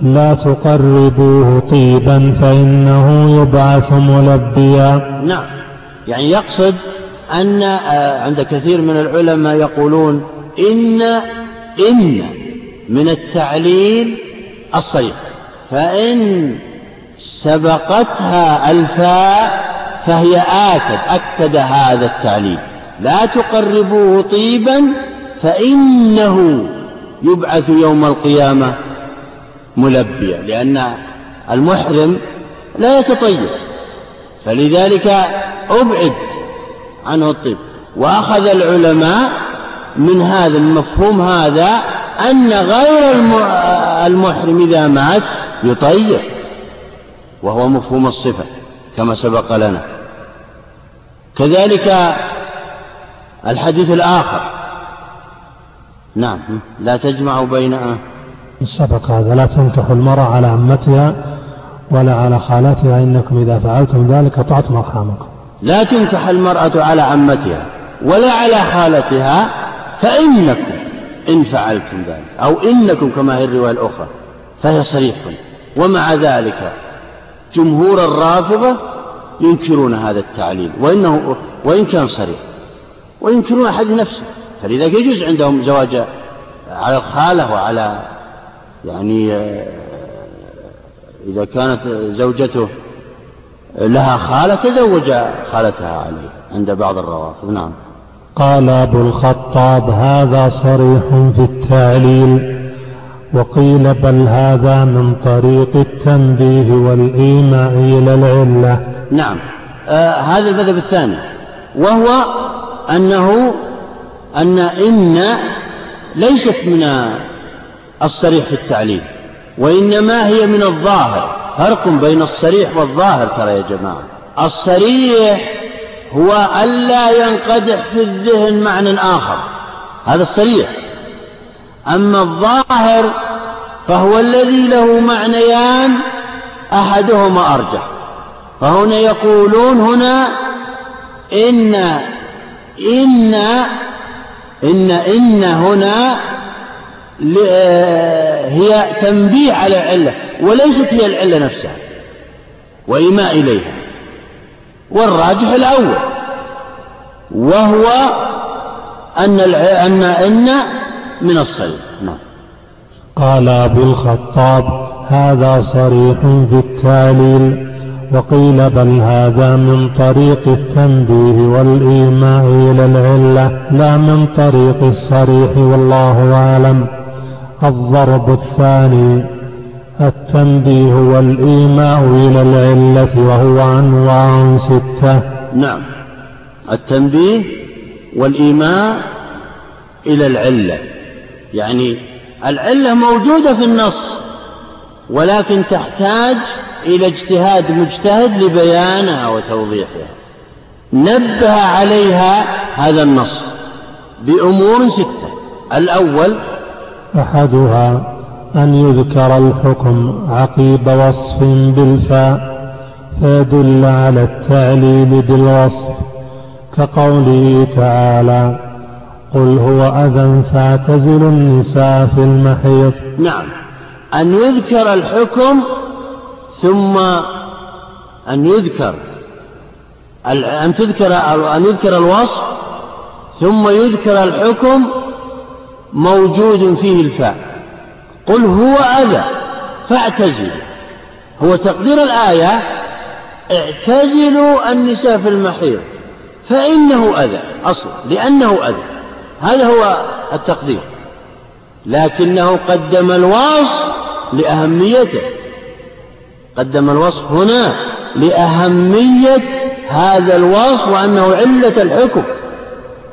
لا تقربوه طيبا فإنه يبعث ملبيا. نعم. يعني يقصد أن آه، عند كثير من العلماء يقولون إن إن من التعليل الصريح. فإن سبقتها ألفاء فهي آكد أكد هذا التعليل. لا تقربوه طيبا فإنه يبعث يوم القيامة ملبيا لأن المحرم لا يتطيب. فلذلك أبعد عنه الطيب. وأخذ العلماء من هذا المفهوم هذا أن غير المحرم إذا مات يطيب وهو مفهوم الصفة كما سبق لنا. كذلك الحديث الآخر. نعم لا تجمع بين سبق هذا لا تنكح المرأة على عمتها ولا على خالتها إنكم إذا فعلتم ذلك قطعتم أرحامكم. لا تنكح المرأة على عمتها ولا على خالتها فإنكم إن فعلتم ذلك أو إنكم كما هي الرواية الأخرى فهي صريح. ومع ذلك جمهور الرافضة ينكرون هذا التعليل وإنه وإن كان صريح. وينكرون أحد نفسه. فلذلك يجوز عندهم زواج على الخالة وعلى يعني إذا كانت زوجته لها خالة تزوج خالتها عليه عند بعض الروافض. نعم. قال أبو الخطاب هذا صريح في التعليل. وقيل بل هذا من طريق التنبيه والإيماء إلى العلة. نعم. آه هذا المذهب الثاني. وهو أنه أن إن ليست من الصريح في التعليل وإنما هي من الظاهر. فرق بين الصريح والظاهر ترى يا جماعة. الصريح هو ألا ينقدح في الذهن معنى آخر. هذا الصريح. أما الظاهر فهو الذي له معنيان أحدهما أرجح. فهنا يقولون هنا إن إن إن إن هنا هي تنبيه على العلة وليست هي العلة نفسها. وإيماء إليها. والراجح الأول وهو أن أن إن من الصريح نعم. قال أبو الخطاب هذا صريح في التعليل وقيل بل هذا من طريق التنبيه والإيماء إلى العلة لا من طريق الصريح والله أعلم. الضرب الثاني. التنبيه والإيماء إلى العلة وهو أنواع ستة. نعم. التنبيه والإيماء إلى العلة. يعني العلة موجودة في النص ولكن تحتاج إلى اجتهاد مجتهد لبيانها وتوضيحها. نبه عليها هذا النص بأمور ستة. الأول أحدها أن يذكر الحكم عقيب وصف بالفاء فيدل على التعليل بالوصف. كقوله تعالى قل هو أذى فاعتزلوا النساء في المحيض. نعم. أن يذكر الحكم ثم أن يذكر أن تذكر أن يذكر الوصف ثم يذكر الحكم موجود فيه الفاء. قل هو أذى فاعتزلوا. هو تقدير الآية اعتزلوا النساء في المحيض فإنه أذى أصلا لأنه أذى. هذا هو التقدير. لكنه قدم الوصف لأهميته. قدم الوصف هنا لأهمية هذا الوصف وأنه علة الحكم.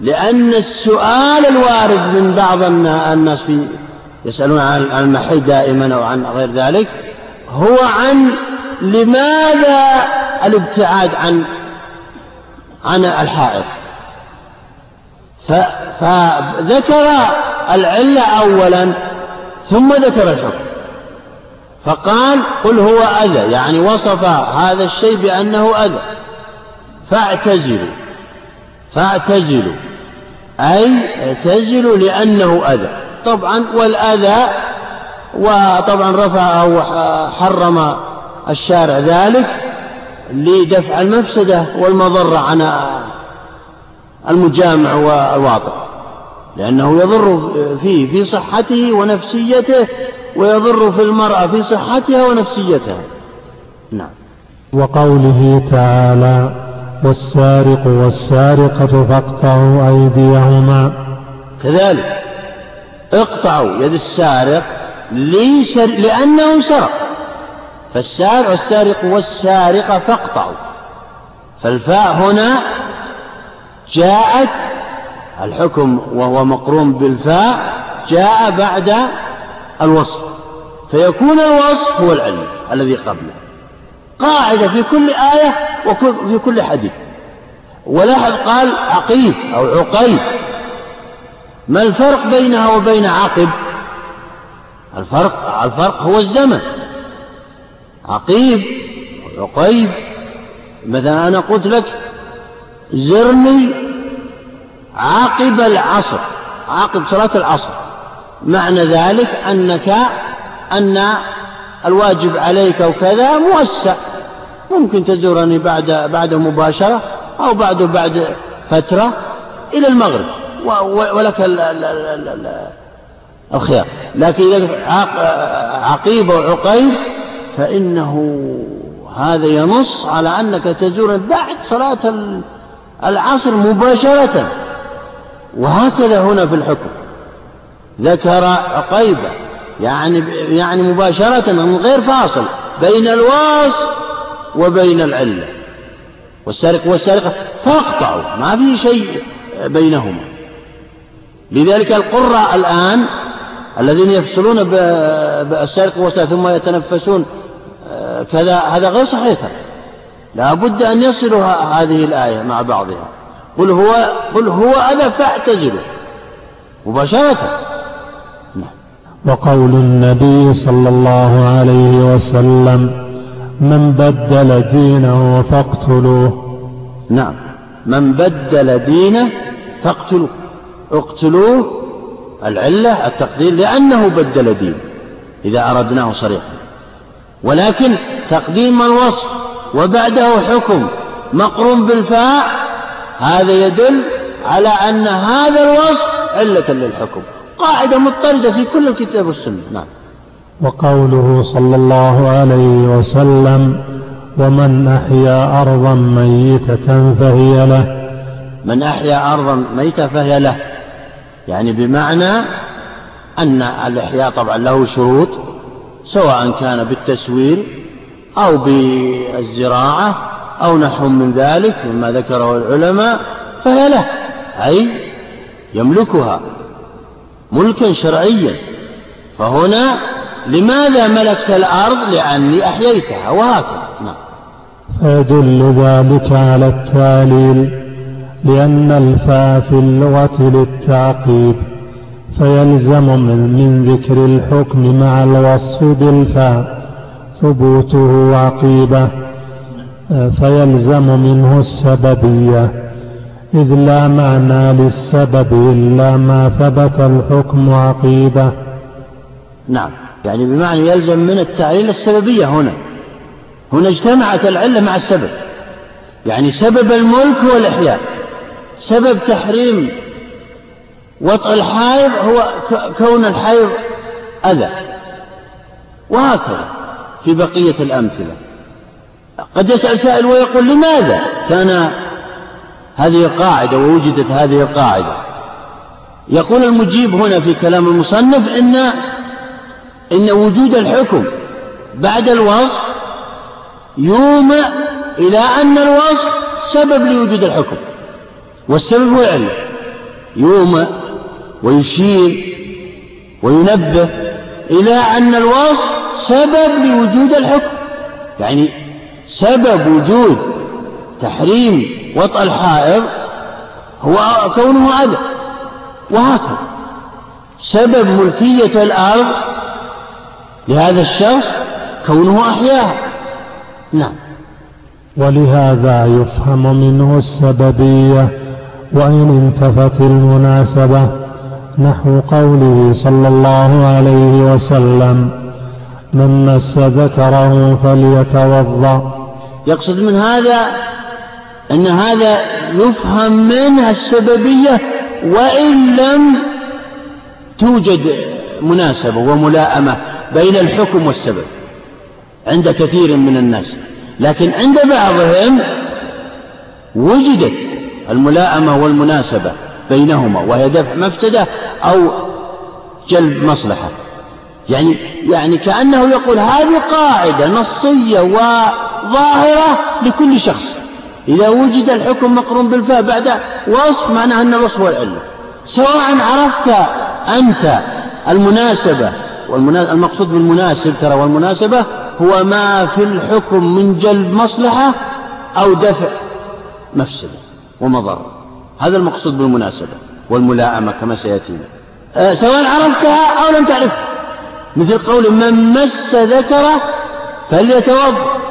لأن السؤال الوارد من بعض الناس في يسألون عن المحيط دائما أو عن غير ذلك هو عن لماذا الابتعاد عن عن الحائط؟ فذكر العلة أولا ثم ذكر الحكم. فقال قل هو أذى يعني وصف هذا الشيء بأنه أذى. فاعتزلوا فاعتزلوا أي اعتزلوا لأنه أذى. طبعا والأذى وطبعا رفع أو حرم الشارع ذلك لدفع المفسدة والمضرة عن المجامع والواطئ لأنه يضر فيه في صحته ونفسيته ويضر في المرأة في صحتها ونفسيتها. نعم. وقوله تعالى والسارق والسارقة فاقطعوا أيديهما. كذلك. اقطعوا يد السارق لأنه سرق. فالسارق والسارق والسارقة فاقطعوا. فالفاء هنا جاءت الحكم وهو مقرون بالفاء جاء بعد الوصف. فيكون الوصف هو العلم الذي قبله قاعدة في كل آية وفي كل حديث. ولاحظ قال عقيب أو عقيب ما الفرق بينها وبين عقب؟ الفرق الفرق هو الزمن. عقيب عقيب مثلا أنا قلت لك زرني عقب العصر عقب صلاة العصر. معنى ذلك أنك أن الواجب عليك وكذا موسع. ممكن تزورني بعد بعد مباشرة أو بعد بعد فترة إلى المغرب. ولك الخيار. لكن إذا عقيب وعقيب فإنه هذا ينص على أنك تزور بعد صلاة العصر مباشرة. وهكذا هنا في الحكم. ذكر عقيبة يعني يعني مباشرة من غير فاصل بين الواص وبين العلة. والسارق والسارقة فاقطعوا ما في شيء بينهما. لذلك القراء الآن الذين يفصلون بالسارق والسارق ثم يتنفسون آه، كذا هذا غير صحيح. لا بد أن يصلوا هذه الآية مع بعضها. قل هو قل هو أذى فاعتزلوا. مباشرة. نعم. وقول النبي صلى الله عليه وسلم من بدل دينه فاقتلوه. نعم. من بدل دينه فاقتلوه. اقتلوه العلة التقدير لأنه بدل دينه إذا أردناه صريحا. ولكن تقديم الوصف وبعده حكم مقرون بالفاء هذا يدل على أن هذا الوصف علة للحكم. قاعدة مضطردة في كل الكتاب والسنة. نعم. وقوله صلى الله عليه وسلم ومن أحيا أرضا ميتة فهي له. من أحيا أرضا ميتة فهي له. يعني بمعنى أن الإحياء طبعا له شروط سواء كان بالتسوير أو بالزراعة أو نحو من ذلك مما ذكره العلماء فهي له أي يملكها ملكا شرعيا. فهنا لماذا ملكت الأرض؟ لأني أحييتها وهكذا. نعم. فيدل ذلك على التعليل. لأن الفاء في اللغة للتعقيب فيلزم من, من ذكر الحكم مع الوصف بالفاء ثبوته عقيبة فيلزم منه السببية. إذ لا معنى للسبب إلا ما ثبت الحكم عقيبة. نعم يعني بمعنى يلزم من التعليل السببية هنا. هنا اجتمعت العلة مع السبب. يعني سبب الملك هو الإحياء سبب تحريم وطء الحائض هو كون الحيض أذى. وهكذا في بقية الأمثلة. قد يسأل سائل ويقول لماذا كان هذه القاعدة ووجدت هذه القاعدة؟ يقول المجيب هنا في كلام المصنف إن إن وجود الحكم بعد الوصف يومئ إلى أن الوصف سبب لوجود الحكم. والسبب العلة يومئ ويشير وينبه إلى أن الوصف سبب لوجود الحكم. يعني سبب وجود تحريم وطأ الحائض هو كونه عدم وهكذا. سبب ملكية الأرض لهذا الشخص كونه أحياها نعم. ولهذا يفهم منه السببية. وإن انتفت المناسبة نحو قوله صلى الله عليه وسلم من مس ذكره فليتوضأ. يقصد من هذا أن هذا يفهم منه السببية وإن لم توجد مناسبة وملائمة بين الحكم والسبب عند كثير من الناس. لكن عند بعضهم وجدت الملائمة والمناسبة بينهما وهي دفع مفسدة أو جلب مصلحة. يعني يعني كأنه يقول هذه قاعدة نصية وظاهرة لكل شخص. إذا وجد الحكم مقرون بالفاء بعد وصف معناه أن الوصف هو العلة سواء عرفت أنت المناسبة والمقصود بالمناسب ترى والمناسبة هو ما في الحكم من جلب مصلحة أو دفع مفسدة. ومضرة هذا المقصود بالمناسبة والملائمة كما سيأتينا. أه سواء عرفتها أو لم تعرفها مثل قول من مس ذكره فليتوضأ.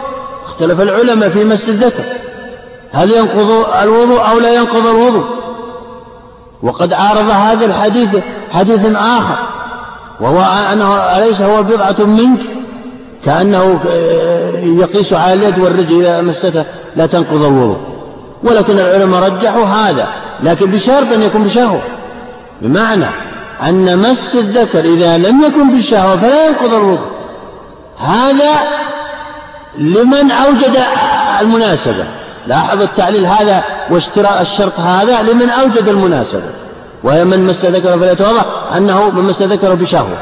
اختلف العلماء في مس الذكر. هل ينقض الوضوء أو لا ينقض الوضوء؟ وقد عارض هذا الحديث حديث آخر وهو أنه أليس هو بضعة منك؟ كأنه يقيس على اليد والرجل إذا مستها لا تنقض الوضوء. ولكن العلماء رجحوا هذا لكن بشرط أن يكون بشهوة. بمعنى أن مس الذكر إذا لم يكن بالشهوة فلا ينقض الوضوء. هذا لمن أوجد المناسبة. لاحظ التعليل هذا واشتراء الشرط هذا لمن أوجد المناسبة. وهي من مس ذكره فليتوضأ أنه من مس ذكره بشهوة.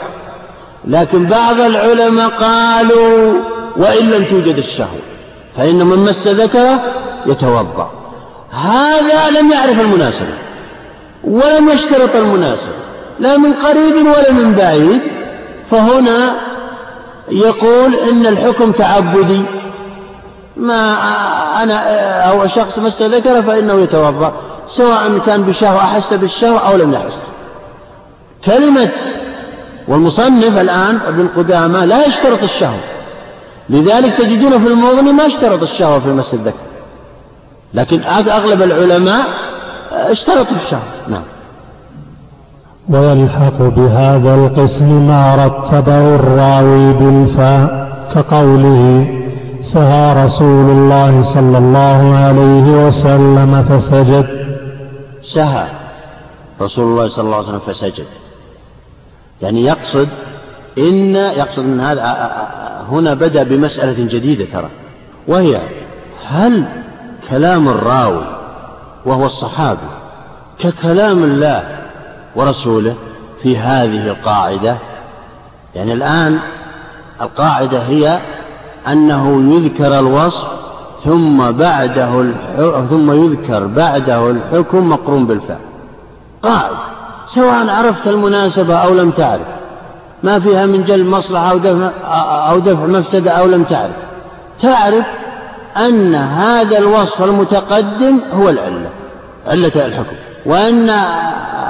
لكن بعض العلماء قالوا وإن لم توجد الشهوة فإن من مس ذكره يتوضأ. هذا لم يعرف المناسبة ولم يشترط المناسبة لا من قريب ولا من بعيد. فهنا يقول إن الحكم تعبدي. ما أنا أو شخص مس ذكره فإنه يتوضأ سواء كان بشهوة أحس بالشهوة أو لم يحس. كلمة والمصنف الآن ابن قدامة لا يشترط الشهوة لذلك تجدون في المغني ما اشترط الشهوة في مس الذكر. لكن أغلب العلماء اشترطوا الشهوة نعم. ويلحق بهذا القسم ما رتبه الراوي بالفاء كقوله سهى رسول الله صلى الله عليه وسلم فسجد. سهى رسول الله صلى الله عليه وسلم فسجد. يعني يقصد إن يقصد من هذا هنا بدأ بمسألة جديدة ترى وهي هل كلام الراوي وهو الصحابي ككلام الله ورسوله في هذه القاعدة. يعني الآن القاعدة هي أنه يذكر الوصف ثم بعده ثم يذكر بعده الحكم مقرون بالفعل. قاعدة. سواء عرفت المناسبة أو لم تعرف. ما فيها من جلب مصلحة أو دفع, أو دفع مفسدة أو لم تعرف. تعرف أن هذا الوصف المتقدم هو العلة علة الحكم وأن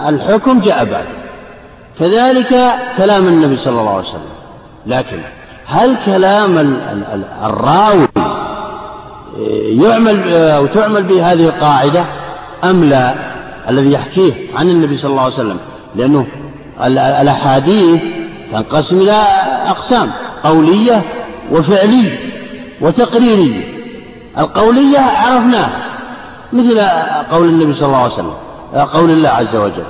الحكم جاء بعد. كذلك كلام النبي صلى الله عليه وسلم. لكن هل كلام الراوي يعمل أو تعمل به هذه القاعدة أم لا؟ الذي يحكيه عن النبي صلى الله عليه وسلم. لأنه الأحاديث تنقسم إلى أقسام قولية وفعلية وتقريرية. القولية عرفناها مثل قول النبي صلى الله عليه وسلم قول الله عز وجل.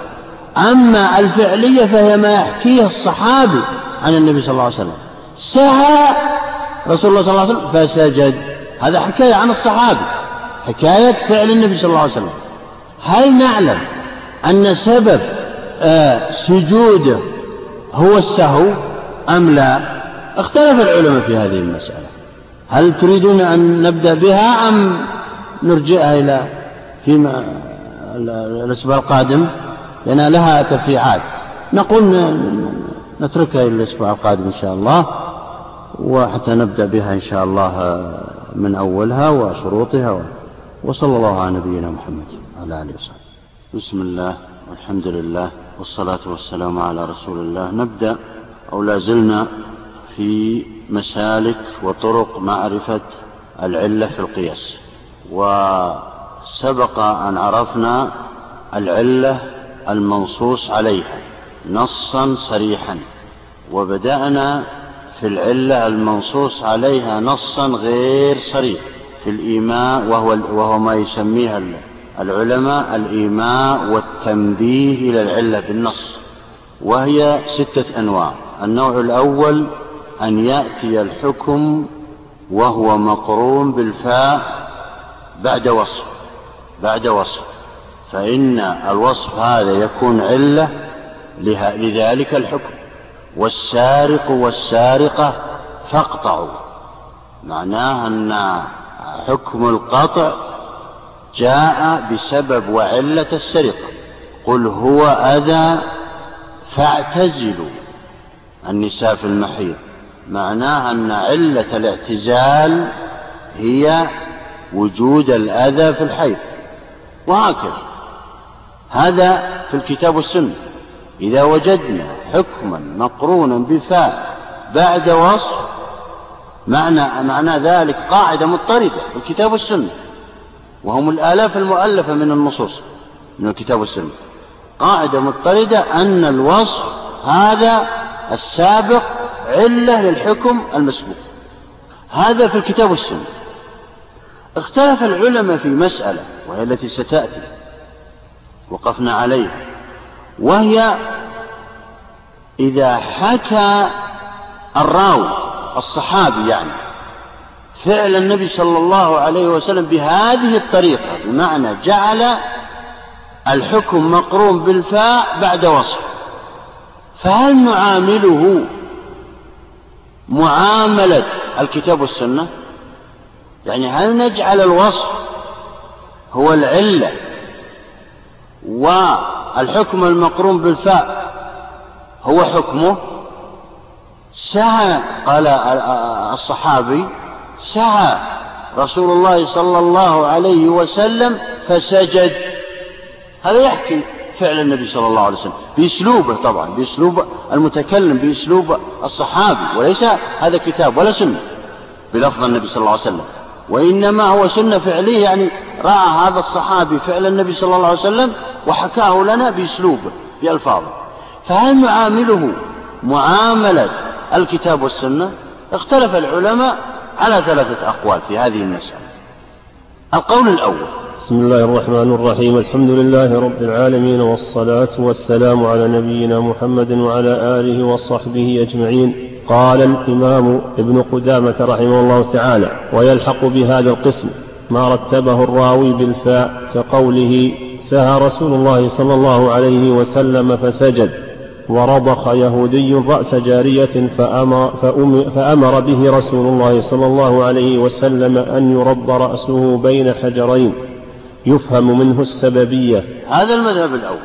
أما الفعلية فهي ما يحكيه الصحابي عن النبي صلى الله عليه وسلم. سهى رسول الله صلى الله عليه وسلم فسجد. هذا حكاية عن الصحابي حكاية فعل النبي صلى الله عليه وسلم. هل نعلم أن سبب آه سجوده هو السهو أم لا؟ اختلف العلماء في هذه المسألة. هل تريدون أن نبدأ بها أم نرجئها إلى فيما الأسبوع القادم؟ لأن لها تفريعات نقول نتركها إلى الأسبوع القادم إن شاء الله وحتى نبدأ بها إن شاء الله من أولها وشروطها وصلى الله على نبينا محمد وعلى آله وصحبه. بسم الله والحمد لله والصلاة والسلام على رسول الله. نبدأ أو لا زلنا في مسالك وطرق معرفة العلة في القياس. وسبق أن عرفنا العلة المنصوص عليها نصا صريحا وبدأنا في العلة المنصوص عليها نصا غير صريح في الإيماء وهو, وهو ما يسميها العلماء الإيماء والتنبيه إلى العلة بالنص. وهي ستة أنواع. النوع الأول أن يأتي الحكم وهو مقرون بالفاء بعد وصف بعد وصف. فإن الوصف هذا يكون علة لذلك الحكم. والسارق والسارقة فاقطعوا. معناه أن حكم القطع جاء بسبب وعلة السرقة. قل هو أذى فاعتزلوا. النساء في المحيط. معناه أن علة الاعتزال هي وجود الأذى في الحيض. وهكذا. هذا في الكتاب والسنة. إذا وجدنا حكما مقرونا بفاء بعد وصف معنى معنى ذلك قاعدة مضطردة في الكتاب والسنة. وهم الآلاف المؤلفة من النصوص من الكتاب والسنة. قاعدة مضطردة أن الوصف هذا السابق علة للحكم المسبوق. هذا في الكتاب والسنة. اختلف العلماء في مسألة وهي التي ستأتي. وقفنا عليها. وهي إذا حكى الراوي الصحابي يعني فعل النبي صلى الله عليه وسلم بهذه الطريقة بمعنى جعل الحكم مقرون بالفاء بعد وصف. فهل نعامله معاملة الكتاب والسنة. يعني هل نجعل الوصف هو العلة والحكم المقرون بالفاء هو حكمه؟ سعى قال الصحابي سعى رسول الله صلى الله عليه وسلم فسجد. هذا يحكي فعل النبي صلى الله عليه وسلم بأسلوبه طبعا بأسلوب المتكلم بأسلوب الصحابي وليس هذا كتاب ولا سنة بلفظ النبي صلى الله عليه وسلم. وإنما هو سنة فعلية يعني رأى هذا الصحابي فعل النبي صلى الله عليه وسلم وحكاه لنا بأسلوبه بألفاظه. فهل نعامله معاملة الكتاب والسنة؟ اختلف العلماء على ثلاثة أقوال في هذه المسألة. القول الأول بسم الله الرحمن الرحيم. الحمد لله رب العالمين والصلاة والسلام على نبينا محمد وعلى آله وصحبه أجمعين. قال الإمام ابن قدامة رحمه الله تعالى ويلحق بهذا القسم ما رتبه الراوي بالفاء كقوله سهى رسول الله صلى الله عليه وسلم فسجد ورضخ يهودي رأس جارية فأمر, فأمر به رسول الله صلى الله عليه وسلم أن يرض رأسه بين حجرين. يفهم منه السببية. هذا المذهب الأول.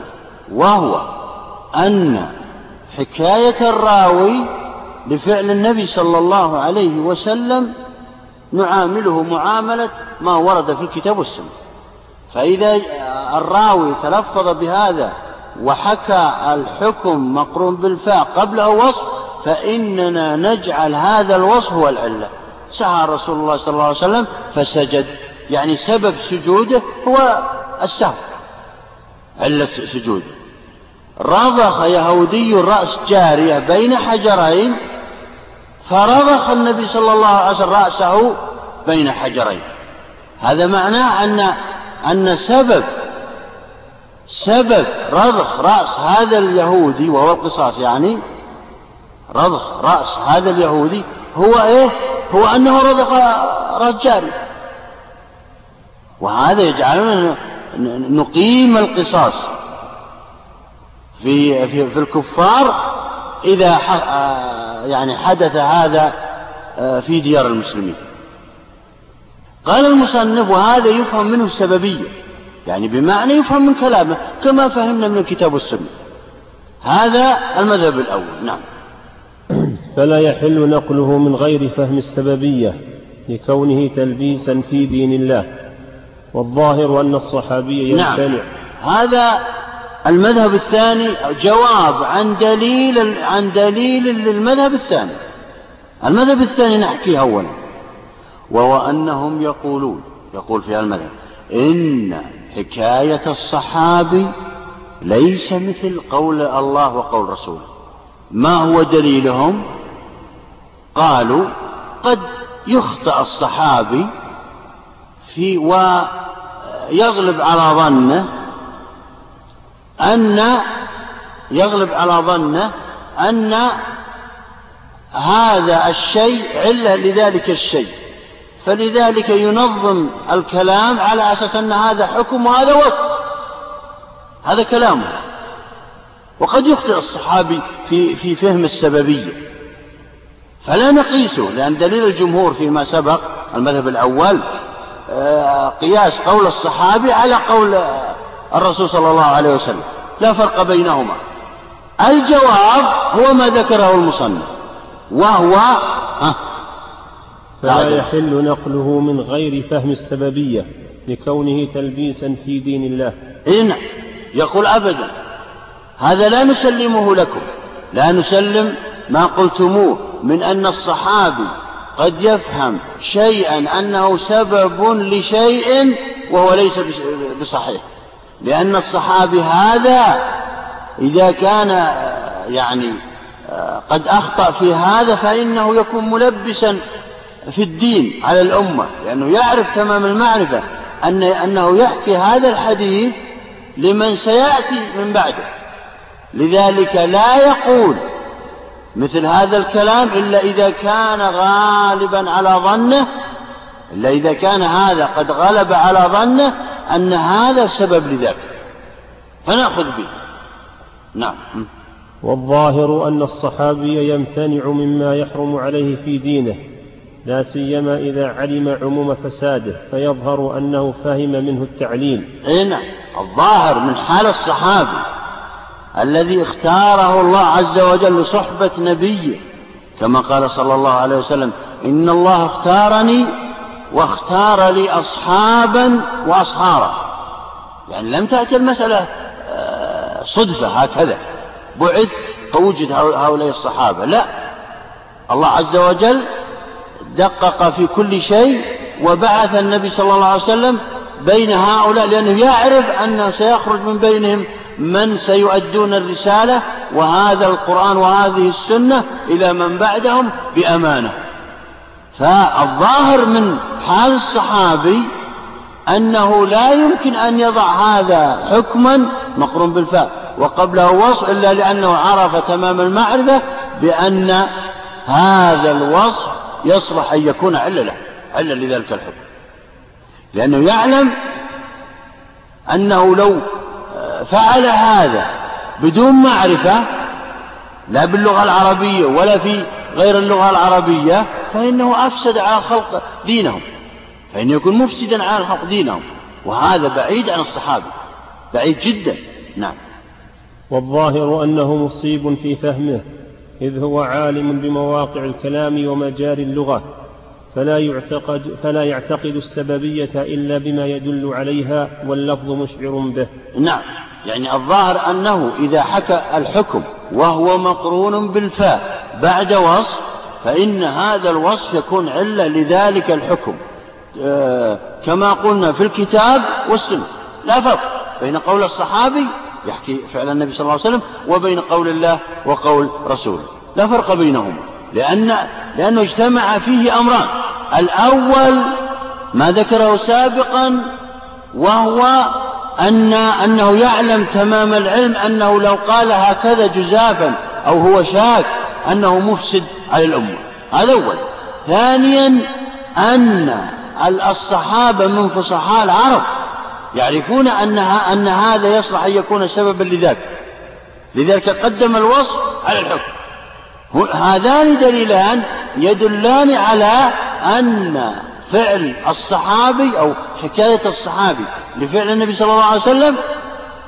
وهو أن حكاية الراوي لفعل النبي صلى الله عليه وسلم نعامله معاملة ما ورد في الكتاب والسنة. فإذا الراوي تلفظ بهذا وحكى الحكم مقرون بالفاء قبله وصف فإننا نجعل هذا الوصف هو العلة. سعى رسول الله صلى الله عليه وسلم فسجد. يعني سبب سجوده هو السهو. علة سجوده. رضخ يهودي رأس جارية بين حجرين فرضخ النبي صلى الله عليه وسلم رأسه بين حجرين. هذا معناه أن أن سبب سبب رضخ رأس هذا اليهودي وهو القصاص يعني رضخ رأس هذا اليهودي هو إيه؟ هو أنه رضخ رأس جارية وهذا يجعلنا نقيم القصاص في في, في الكفار إذا يعني حدث هذا في ديار المسلمين. قال المصنف وهذا يفهم منه السببية يعني بمعنى يفهم من كلامه كما فهمنا من الكتاب والسنة. هذا المذهب الأول نعم. *clears throat* فلا يحل نقله من غير فهم السببية لكونه تلبيسا في دين الله. والظاهر أن الصحابي يمتنع نعم. هذا المذهب الثاني جواب عن دليل عن دليل للمذهب الثاني. المذهب الثاني نحكيه أولا وهو أنهم يقولون يقول في المذهب إن حكاية الصحابي ليس مثل قول الله وقول رسوله. ما هو دليلهم؟ قالوا قد يخطئ الصحابي في ويغلب على ظنه أن يغلب على ظنه أن هذا الشيء علة لذلك الشيء. فلذلك ينظم الكلام على أساس أن هذا حكم وهذا وقت. هذا كلامه وقد يخطئ الصحابي في في فهم السببية. فلا نقيسه لأن دليل الجمهور فيما سبق المذهب الأول قياس قول الصحابي على قول الرسول صلى الله عليه وسلم. لا فرق بينهما. الجواب هو ما ذكره المصنف وهو ها فلا يحل نقله من غير فهم السببية لكونه تلبيسا في دين الله. إن يقول أبدا هذا لا نسلمه لكم. لا نسلم ما قلتموه من أن الصحابي قد يفهم شيئا أنه سبب لشيء وهو ليس بصحيح. لأن الصحابي هذا إذا كان يعني قد أخطأ في هذا فإنه يكون ملبسا في الدين على الأمة لأنه يعرف تمام المعرفة أن أنه يحكي هذا الحديث لمن سيأتي من بعده. لذلك لا يقول مثل هذا الكلام إلا إذا كان غالبا على ظنه إلا إذا كان هذا قد غلب على ظنه أن هذا سبب لذاك. فنأخذ به. نعم. والظاهر أن الصحابي يمتنع مما يحرم عليه في دينه لا سيما إذا علم عموم فساده فيظهر أنه فهم منه التعليم. أي نعم. الظاهر من حال الصحابي الذي اختاره الله عز وجل لصحبة نبيه. كما قال صلى الله عليه وسلم إن الله اختارني واختار لي أصحابا وأصهارا. يعني لم تأتي المسألة آه، صدفة هكذا. بعث فوجد هؤلاء الصحابة. لا. الله عز وجل دقق في كل شيء وبعث النبي صلى الله عليه وسلم بين هؤلاء لأنه يعرف أنه سيخرج من بينهم من سيؤدون الرسالة وهذا القرآن وهذه السنة إلى من بعدهم بأمانة. فالظاهر من حال الصحابي أنه لا يمكن أن يضع هذا حكما مقرون بالفاء وقبله وصف إلا لأنه عرف تمام المعرفة بأن هذا الوصف يصلح أن يكون علة له علة لذلك الحكم. لأنه يعلم أنه لو فعل هذا بدون معرفة لا باللغة العربية ولا في غير اللغة العربية فإنه أفسد على الخلق دينهم فإنه يكون مفسدا على الخلق دينهم وهذا بعيد عن الصحابة بعيد جدا. نعم. والظاهر أنه مصيب في فهمه إذ هو عالم بمواقع الكلام ومجاري اللغة. فلا يعتقد, فلا يعتقد السببية إلا بما يدل عليها واللفظ مشعر به. نعم. يعني الظاهر أنه إذا حكى الحكم وهو مقرون بالفاء بعد وصف فإن هذا الوصف يكون علة لذلك الحكم. آه، كما قلنا في الكتاب والسنة. لا فرق بين قول الصحابي يحكي فعل النبي صلى الله عليه وسلم وبين قول الله وقول رسوله. لا فرق بينهما. لأن لأنه اجتمع فيه أمران. الأول ما ذكره سابقا وهو أن أنه يعلم تمام العلم أنه لو قال هكذا جزافا أو هو شاك أنه مفسد على الأمة. هذا أول. ثانيا أن الصحابة من فصحاء العرب يعرفون أنها أن هذا يصلح أن يكون سببا لذاك. لذلك قدم الوصف على الحكم. هذان دليلان يدلان على أن فعل الصحابي أو حكاية الصحابي لفعل النبي صلى الله عليه وسلم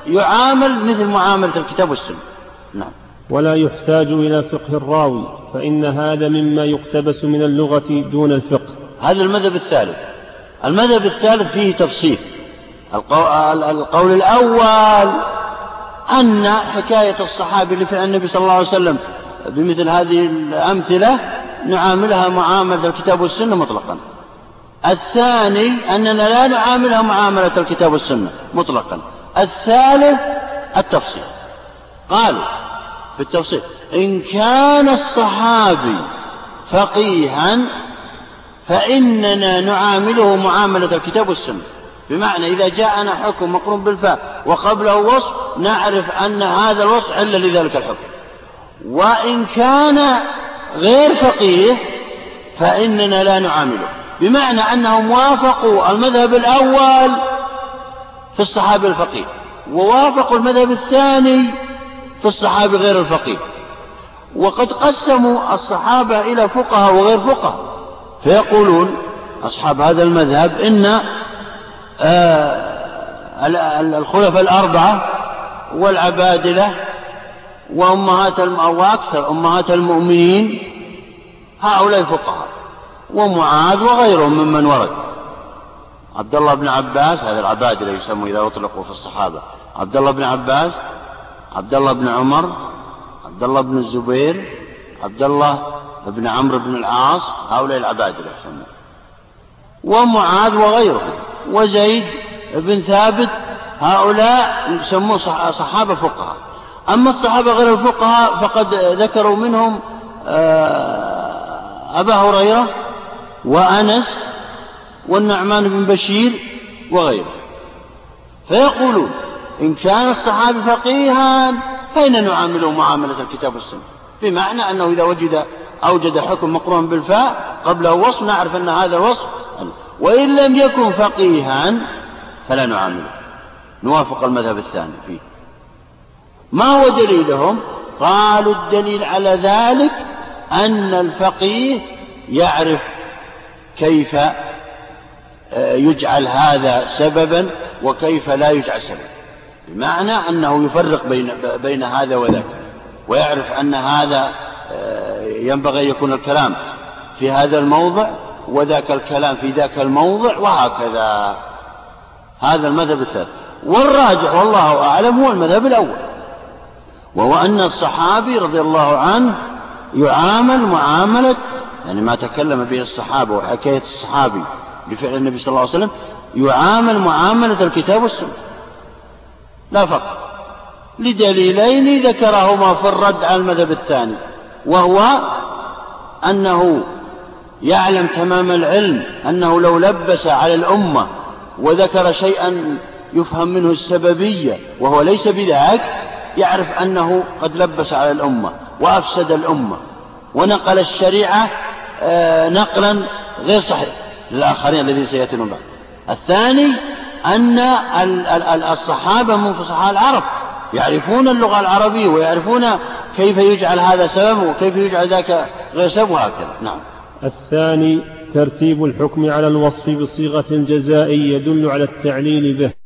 يعامل مثل معاملة الكتاب والسنة. نعم. ولا يحتاج إلى فقه الراوي فإن هذا مما يقتبس من اللغة دون الفقه. هذا المذهب الثالث. المذهب الثالث فيه تفصيل. القول الأول أن حكاية الصحابي لفعل النبي صلى الله عليه وسلم بمثل هذه الأمثلة نعاملها معاملة الكتاب والسنة مطلقا. الثاني أننا لا نعاملها معاملة الكتاب والسنة مطلقا. الثالث التفصيل. قالوا في التفصيل إن كان الصحابي فقيها فإننا نعامله معاملة الكتاب والسنة. بمعنى إذا جاءنا حكم مقرون بالفاء وقبله وصف نعرف أن هذا الوصف علة لذلك الحكم. وإن كان غير فقيه فإننا لا نعامله. بمعنى أنهم وافقوا المذهب الأول في الصحابي الفقيه ووافقوا المذهب الثاني في الصحابي غير الفقيه. وقد قسموا الصحابة إلى فقهاء وغير فقهاء. فيقولون أصحاب هذا المذهب إن آه الخلفاء الأربعة والعبادلة وأمهات وأكثر أمهات المؤمنين هؤلاء فقهاء ومعاذ وغيرهم ممن ورد. عبد الله بن عباس هذا العبادلة يسمى إذا أطلقوا في الصحابة. عبد الله بن عباس عبد الله بن عمر عبد الله بن الزبير عبد الله بن عمرو بن العاص هؤلاء العبادلة يسمون ومعاذ وغيرهم. وزيد بن ثابت هؤلاء يسمون صحابة فقهاء. أما الصحابة غير الفقهاء فقد ذكروا منهم آه، أبا هريرة وأنس والنعمان بن بشير وغيره. فيقولون إن كان الصحابي فقيها فإن نعامله معاملة الكتاب والسنة. بمعنى أنه إذا وجد أوجد حكم مقرون بالفاء قبله وصف نعرف أن هذا الوصف وإن لم يكن فقيها فلا نعامله. نوافق المذهب الثاني فيه. ما هو دليلهم؟ قالوا الدليل على ذلك أن الفقيه يعرف كيف آه، يجعل هذا سببا وكيف لا يجعل سببا. بمعنى أنه يفرق بين, بين هذا وذاك ويعرف أن هذا آه، ينبغي أن يكون الكلام في هذا الموضع وذاك الكلام في ذاك الموضع وهكذا. هذا المذهب الثالث. والراجح والله أعلم هو المذهب الأول. وهو أن الصحابي رضي الله عنه يعامل معاملة يعني ما تكلم به الصحابة وحكاية الصحابي بفعل النبي صلى الله عليه وسلم يعامل معاملة الكتاب والسنة. لا فرق. لدليلين ذكرهما في الرد على المذهب الثاني وهو أنه يعلم تمام العلم أنه لو لبس على الأمة وذكر شيئا يفهم منه السببية وهو ليس بذاك يعرف أنه قد لبس على الأمة وأفسد الأمة ونقل الشريعة آه، نقلا غير صحيح للآخرين الذين سيأتون بعد. الثاني أن الصحابة من فصحاء العرب يعرفون اللغة العربية ويعرفون كيف يجعل هذا سبب وكيف يجعل ذاك غير سبب وهكذا نعم. الثاني ترتيب الحكم على الوصف بصيغة الجزاء يدل على التعليل به.